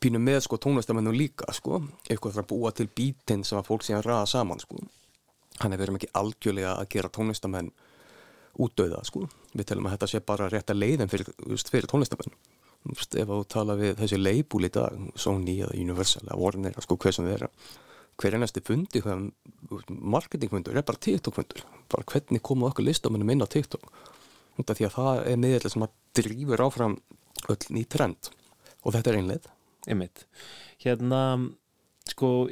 pínu með sko tónlistamennum líka sko. Eitthvað að búa til bítinn sem að fólk sé að ræða saman sko. Hann er verið ekki algjörlega að gera tónlistamenn útdauða sko. Við telum að þetta sé bara rétt að leiðin fyrir, fyrir tónlistamenn ef þú tala við þessi leibúl í dag Sony eða Universal eða Warner sko hver sem þeirra hver ennasti fundi marketingfundur er bara TikTok-fundur. Bara hvernig komu okkur listamennum inn á TikTok? Því að það er miðlega sem að drýfur áfram öll ný trend. Og þetta er einlega einmitt hérna, sko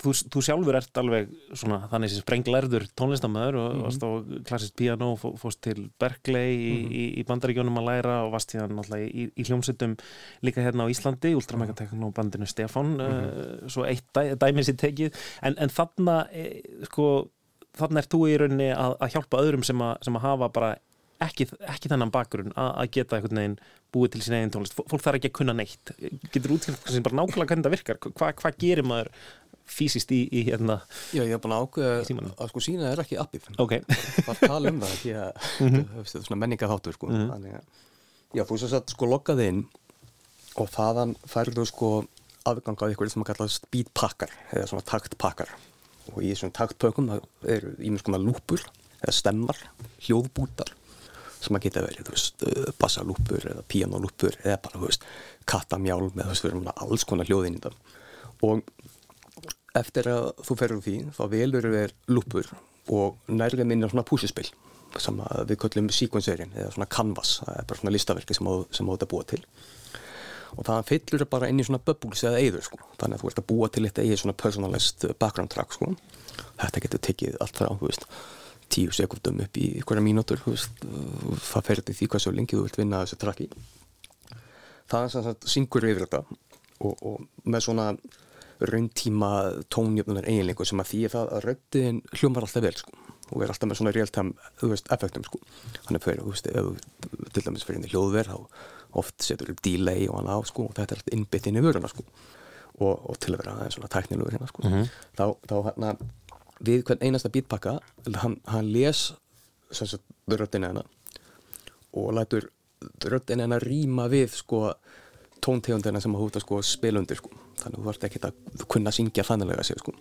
þú, þú sjálfur ert alveg svona þannig sem sprenglærður tónlistamöður og mm -hmm. varst á klassist piano og fóst til Berkeley í, mm -hmm. í, í bandaríkjónum að læra og varst hérna náttúrulega í, í hljómsveitum líka hérna á Íslandi, Ultramegatekno bandinu Stefan, mm -hmm. uh, svo eitt dæ, dæmis í tekið, en, en þarna e, sko þannig er þú í rauninni að, að hjálpa öðrum sem að, sem að hafa bara ekki, ekki þennan bakgrunn að, að geta einhvern veginn búið til sín eigin tónlist. Fólk þarf ekki að kunna neitt. Getur útskjöld sem bara nákvæmlega hvernig það virkar? Hva, hvað gerir maður fysiskt í, í hérna Já, ég hef búin að ákveða að sko sína er ekki appið. Ok. Það tala um það því að þetta er svona menningaþáttur sko. Þannig að Já, þú svo satt sko loggaði inn og þaðan færðu sko aðgang á ykkur sem að kalla speedpakkar eða svona taktpakkar. Og í þessum taktpökkum það eru ímins konar lúpur eða stemmar, hljóðbútar sem að geta verið, þú veist, uh, bassalúpur eða píanólúpur eða bara, þú veist, kattamjálm eða þú veist, við erum alls konar hljóðinn í þetta og eftir að þú ferur því þá velur við lúpur og nærlega minna svona púsispill sem að við köllum sequencerinn eða svona canvas, það er bara svona listaverki sem sem á þetta búa til. Og það fyllur bara inn í svona bubbles eða eyður sko, þannig að þú ert að búa til þetta eigið svona personalized background track sko. Þetta getur tekið allt frá, þú veist tíu sekundum upp í hverja mínútur það fer til því hvað svo lengi þú vilt vinna þessu tracki það er sem sagt syngur yfir þetta og, og með svona rauntíma tónjöfnunar eiginleiku sem að því að röddin hljómar alltaf vel sko og er alltaf með svona real time, þú veist, effektum sko. Hann er fyrir, þú veist, ef til dæmis fyrir í hljóðverð þá oft setur upp delay og hann á sko og þetta er alltaf innbytt inn í vöruna sko og, og til að vera aðeins svona tæknilegur hérna sko. Mhm. þá, þá hérna við hvern einasta beatpakka hann, hann les röddina hennar og lætur röddina hennar rýma við sko tóntegundina sem að sko spila undir sko. Þannig að þú ert ekki að kunna syngja þannilega sér sko.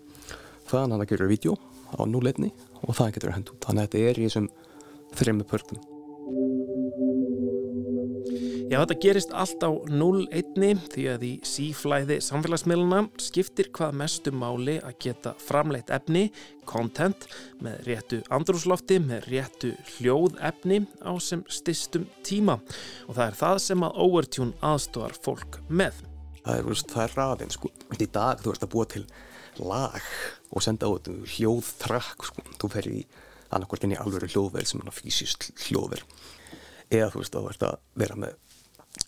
Þannig að hann gerur vídeo á núleitni og það getur hend út. Þannig að þetta er í þessum þrejum pörtum Já, þetta gerist allt á 0-1 því að í síflæði samfélagsmiðluna skiptir hvað mestu máli að geta framleitt efni, content, með réttu andrúslofti, með réttu hljóðefni á sem stistum tíma. Og það er það sem að Overtune aðstofar fólk með. það er, veist, það er raðinn sko. Í dag þú veist að búa til lag og senda út hljóðtrakk sko. Þú fer í annarkvort inn í alvöru hljóðverð sem er fysiskt hljóðverð eða þú veist að ert að vera með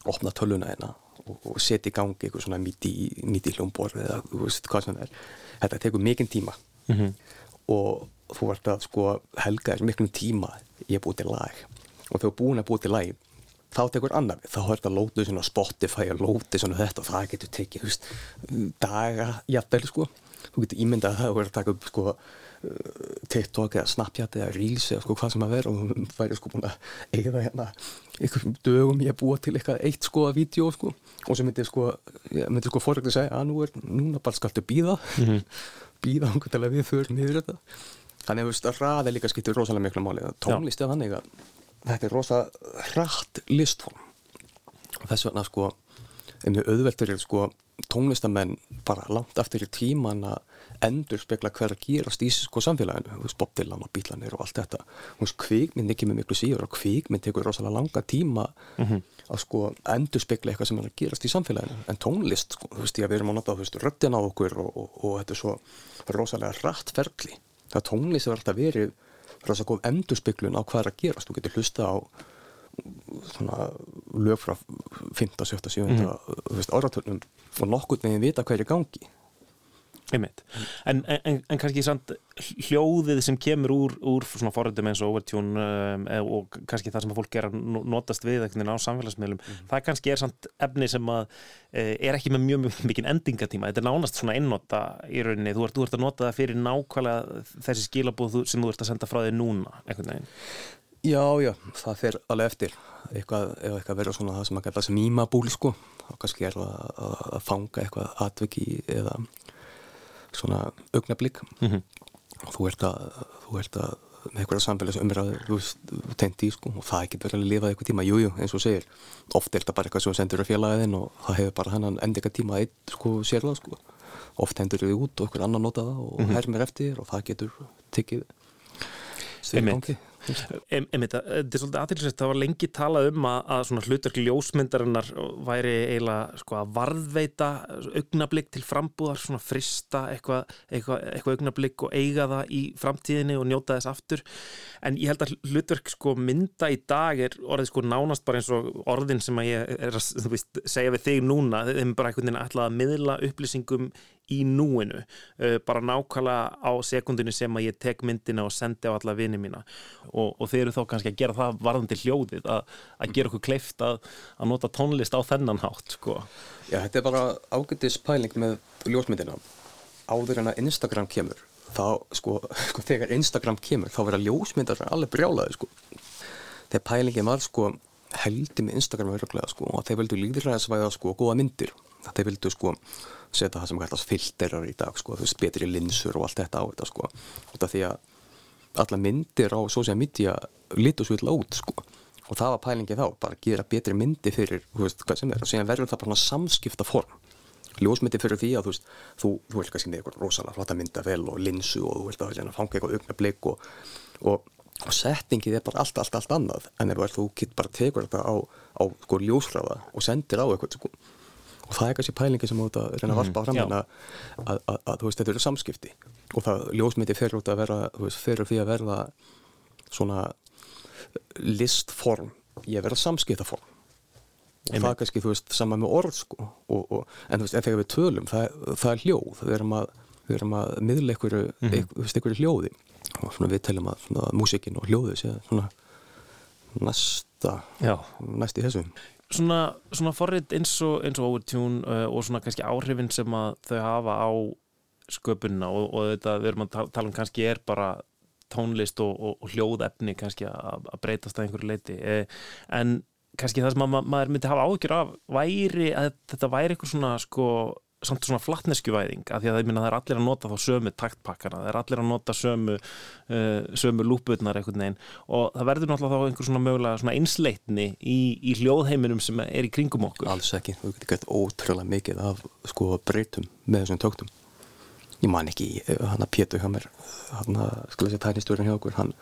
opna töluna hérna og, og setja í gangi eitthvað svona míti, hljómborð eða þú veist hvað sem það er. Þetta tekur mikinn tíma. Mhm. og þú ert að sko helga þess miklum tíma að búa til lag. Og þegar búin að búa til lag þá tekur annar þá er þetta lótið svona Spotify og lótið svona þetta og það getur tekið þú veist, daga jafnvel sko, þú getur ímyndað að það er að taka upp sko TikTok eða Snapchat eða Reels eða sko hvað sem að vera og þú væri sko búin að eigða hérna einhverjum dögum ég búa til eitthvað eitt sko að vídeo sko og sem myndi sko, myndi sko fórögn að segja að nú er, núna bara skaltu býða Mhm. býða um til að við förum yfir þetta. Þannig að þú veist að raða líka skiptir rosalega miklu máli. Tónlist er þannig að þetta er rosa hratt listform. Og þess vegna sko er mjög auðvelt fyrir sko tónlistamenn bara langt eftir í tíman að endur spekla hver að gerast í sko samfélaginu, þú veist Bob Dylan og Bílanir og allt þetta, þú veist kvikmynd ekki með miklu síður og kvikmynd tekur rosalega langa tíma Mhm. að sko endur spekla eitthvað sem er að gerast í samfélaginu. En tónlist, sko, þú veist ég að við erum að nota þú veist röddina á okkur og, og, og þetta er svo rosalega rætt ferli. Það tónlist er alltaf verið rosalega góð endur speklun á hvað er að gerast. Þú getur hlusta á svona lög frá 15, 17, 17 mm. -hmm. áratölnum og nokkur meginn vita hvað er í gangi. Einmitt. En, en, en kannski samt hljóðið sem kemur úr, úr svona forrættum eins og Overtune um, og kannski það sem að fólk er að no- notast við veginn á samfélagsmiðlum það kannski er samt efni sem að e, er ekki með mjög mikinn endingatíma þetta er nánast svona einnota í rauninni. Þú ert, þú ert að nota það fyrir nákvæmlega þessi skilabúð sem þú ert að senda frá þig núna einhvern veginn Já, já, það fer alveg eftir eitthvað, ef eitthvað verður svona það sem að kalla sem ímabúl sko, þá kannski er það að, að fanga eitthvað atveki eða svona augnablík Mhm. og þú ert að þú ert að með eitthvað samfélags umræður tengt í sko og það getur verið að lifa eitthvað tíma, jújú, jú, eins og þú segir oft er þetta bara eitthvað sem þú sendur á félagin og það hefur bara hennan endinga tíma eitt sko sér það sko, oft hendur þið út og okkur annar nota það og Mhm. hermir eftir og það getur í Einmitt. gangi Em- að- þetta er svolítið aðtilsvægt, það var lengi talað um að, að hlutverk ljósmyndarinnar væri eiginlega sko að varðveita augnablík til frambúðar, svona frista eitthvað eitthva, eitthva augnablík og eiga það í framtíðinni og njóta þess aftur. En ég held að hlutverk sko mynda í dag er orðið sko nánast bara eins og orðin sem að ég er að veist, segja við þig núna, þeim bara einhvern veginn að miðla upplýsingum í núinu uh, bara nákvæmlega á sekundinu sem að ég tek myndina og sendi á alla vini mína og, og þeir eru þá kannski að gera það varðandi hljóðið að, að gera okkur kleift að, að nota tónlist á þennan hátt sko. Já, þetta er bara ágættis pæling með ljósmyndina áður en að Instagram kemur þá, sko, sko þegar Instagram kemur þá verða ljósmyndar alveg brjálaði sko. þegar pælingin var sko heldi með Instagram öruglega sko og þeir vildu líðræðisvæða sko góða myndir þeir vildu sko setja það sem kallast filterar í dag sko, þú veist, betri linsur og allt þetta á þetta sko og það því að alla myndir á social media lítu svo illa út sko og það var pælingi þá, bara gera betri myndi fyrir, þú veist, hvað sem er og síðan verður það bara samskipta form ljósmyndi fyrir því að þú veist, þú, þú vilt kannski nefnir eitthvað rosalega flotta mynda vel og linsu og þú vilt að hérna fanga eitthvað augna blik og, og, og settingið er bara allt, allt, allt annað en ef þú getur bara tegur þetta á, á sko ljósræða og sendir á eitthvað sko og það er kannski pælingi sem ert að reyna að varpa á fram að, að, að, að þú veist, þetta eru samskipti. Og það ljósmyndi fyrir út að vera þú veist, fyrir því að verða svona listform ég verða samskiptaform. Og Einmitt. það kannski, þú veist, sama með orð sko, og, og, en þú veist, en þegar við tölum það, það er hljóð, við erum að við erum að miðla einhverju, mm -hmm. hljóði. Og svona við telum að svona, músikin og hljóði sé svona næsta Já. næst í þessum Svona, svona forrið eins og, eins og overtune uh, og svona kannski áhrifin sem að þau hafa á sköpunna og, og þetta við erum að tala um kannski er bara tónlist og, og, hljóðefni kannski að, að breytast að einhverju leiti eh, en kannski það sem ma maður myndi hafa ágjör af væri að þetta væri eitthvað svona sko samt svona flatneskjuvæðing af því að það er allir að nota þá sömu taktpakkana það er allir að nota sömu uh, sömu lúputnar einhvern veginn. Og það verður náttúrulega þá einhver svona mögulega svona einsleitni í, í hljóðheiminum sem er í kringum okkur. Alls ekki, þú getur gett ótrúlega mikið af sko breytum með þessum tóktum ég man ekki, hann að Pétur hjá mér hann að, skulle ég segja, tænistjórin hjá okkur hann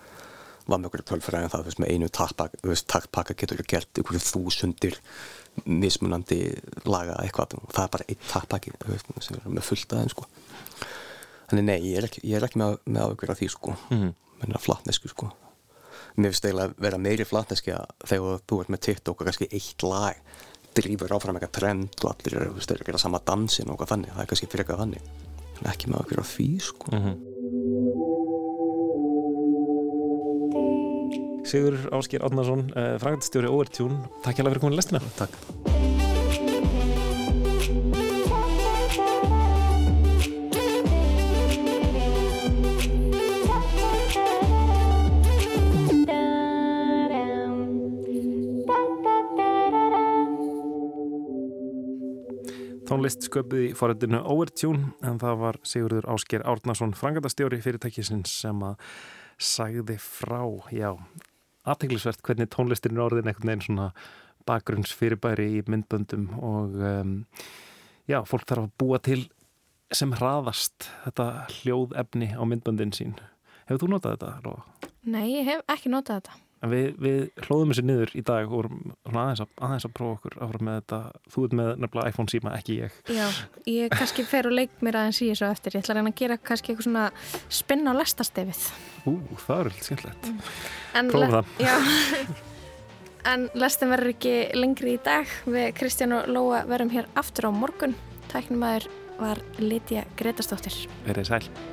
var með okkur tölfræðin það með einu taktpakka getur gert ykkur þúsundir mismunandi laga eitthvað það er bara einn taktpakki sem er með fullt aðeins sko. þannig nei, ég er ekki, ég er ekki með, með áhugur af því sko, mm -hmm. menn að flatnesku sko mér finnst eiginlega að vera meiri flatneski að þegar þú ert með TikTok og kannski eitt lag drýfur áfram eitthvað trend og allir eru að gera sama dansin og eitthvað þannig, það er kannski fyrir eitthvað þannig ekki með okkur á því sko. mm -hmm. Sigur Áskir Átnarsson eh, frangandstjóri Overtune. Takk hjá það fyrir komin að lestina. Takk. Tónlist sköpuð í forrættinu Overtune en það var Sigurður Ásker Árnason frangandastjóri fyrirtækisins sem að sagði frá, já aðteglisvert hvernig tónlistin er orðin einhvern veginn svona bakgrunnsfyrirbæri í myndböndum og um, já, fólk þarf að búa til sem hraðast þetta hljóðefni á myndböndin sín Hefur þú notað þetta, Róða? Nei, ég hef ekki notað þetta En við, við hlóðum þessu niður í dag og aðeins að, aðeins að prófa okkur áfram með þetta. Þú ert með nefnilega iPhone síma, ekki ég. Já, ég kannski fer og leik mér aðeins í þessu eftir. Ég ætla að reyna að gera kannski eitthvað svona spinn á lestastefið. Ú, það er alveg skemmtilegt. Prófum það. Já, en lestin verður ekki lengri í dag. Við Kristján og Lóa verum hér aftur á morgun. Tæknumæður var Lítiða Gretastóttir. Verðið sæl.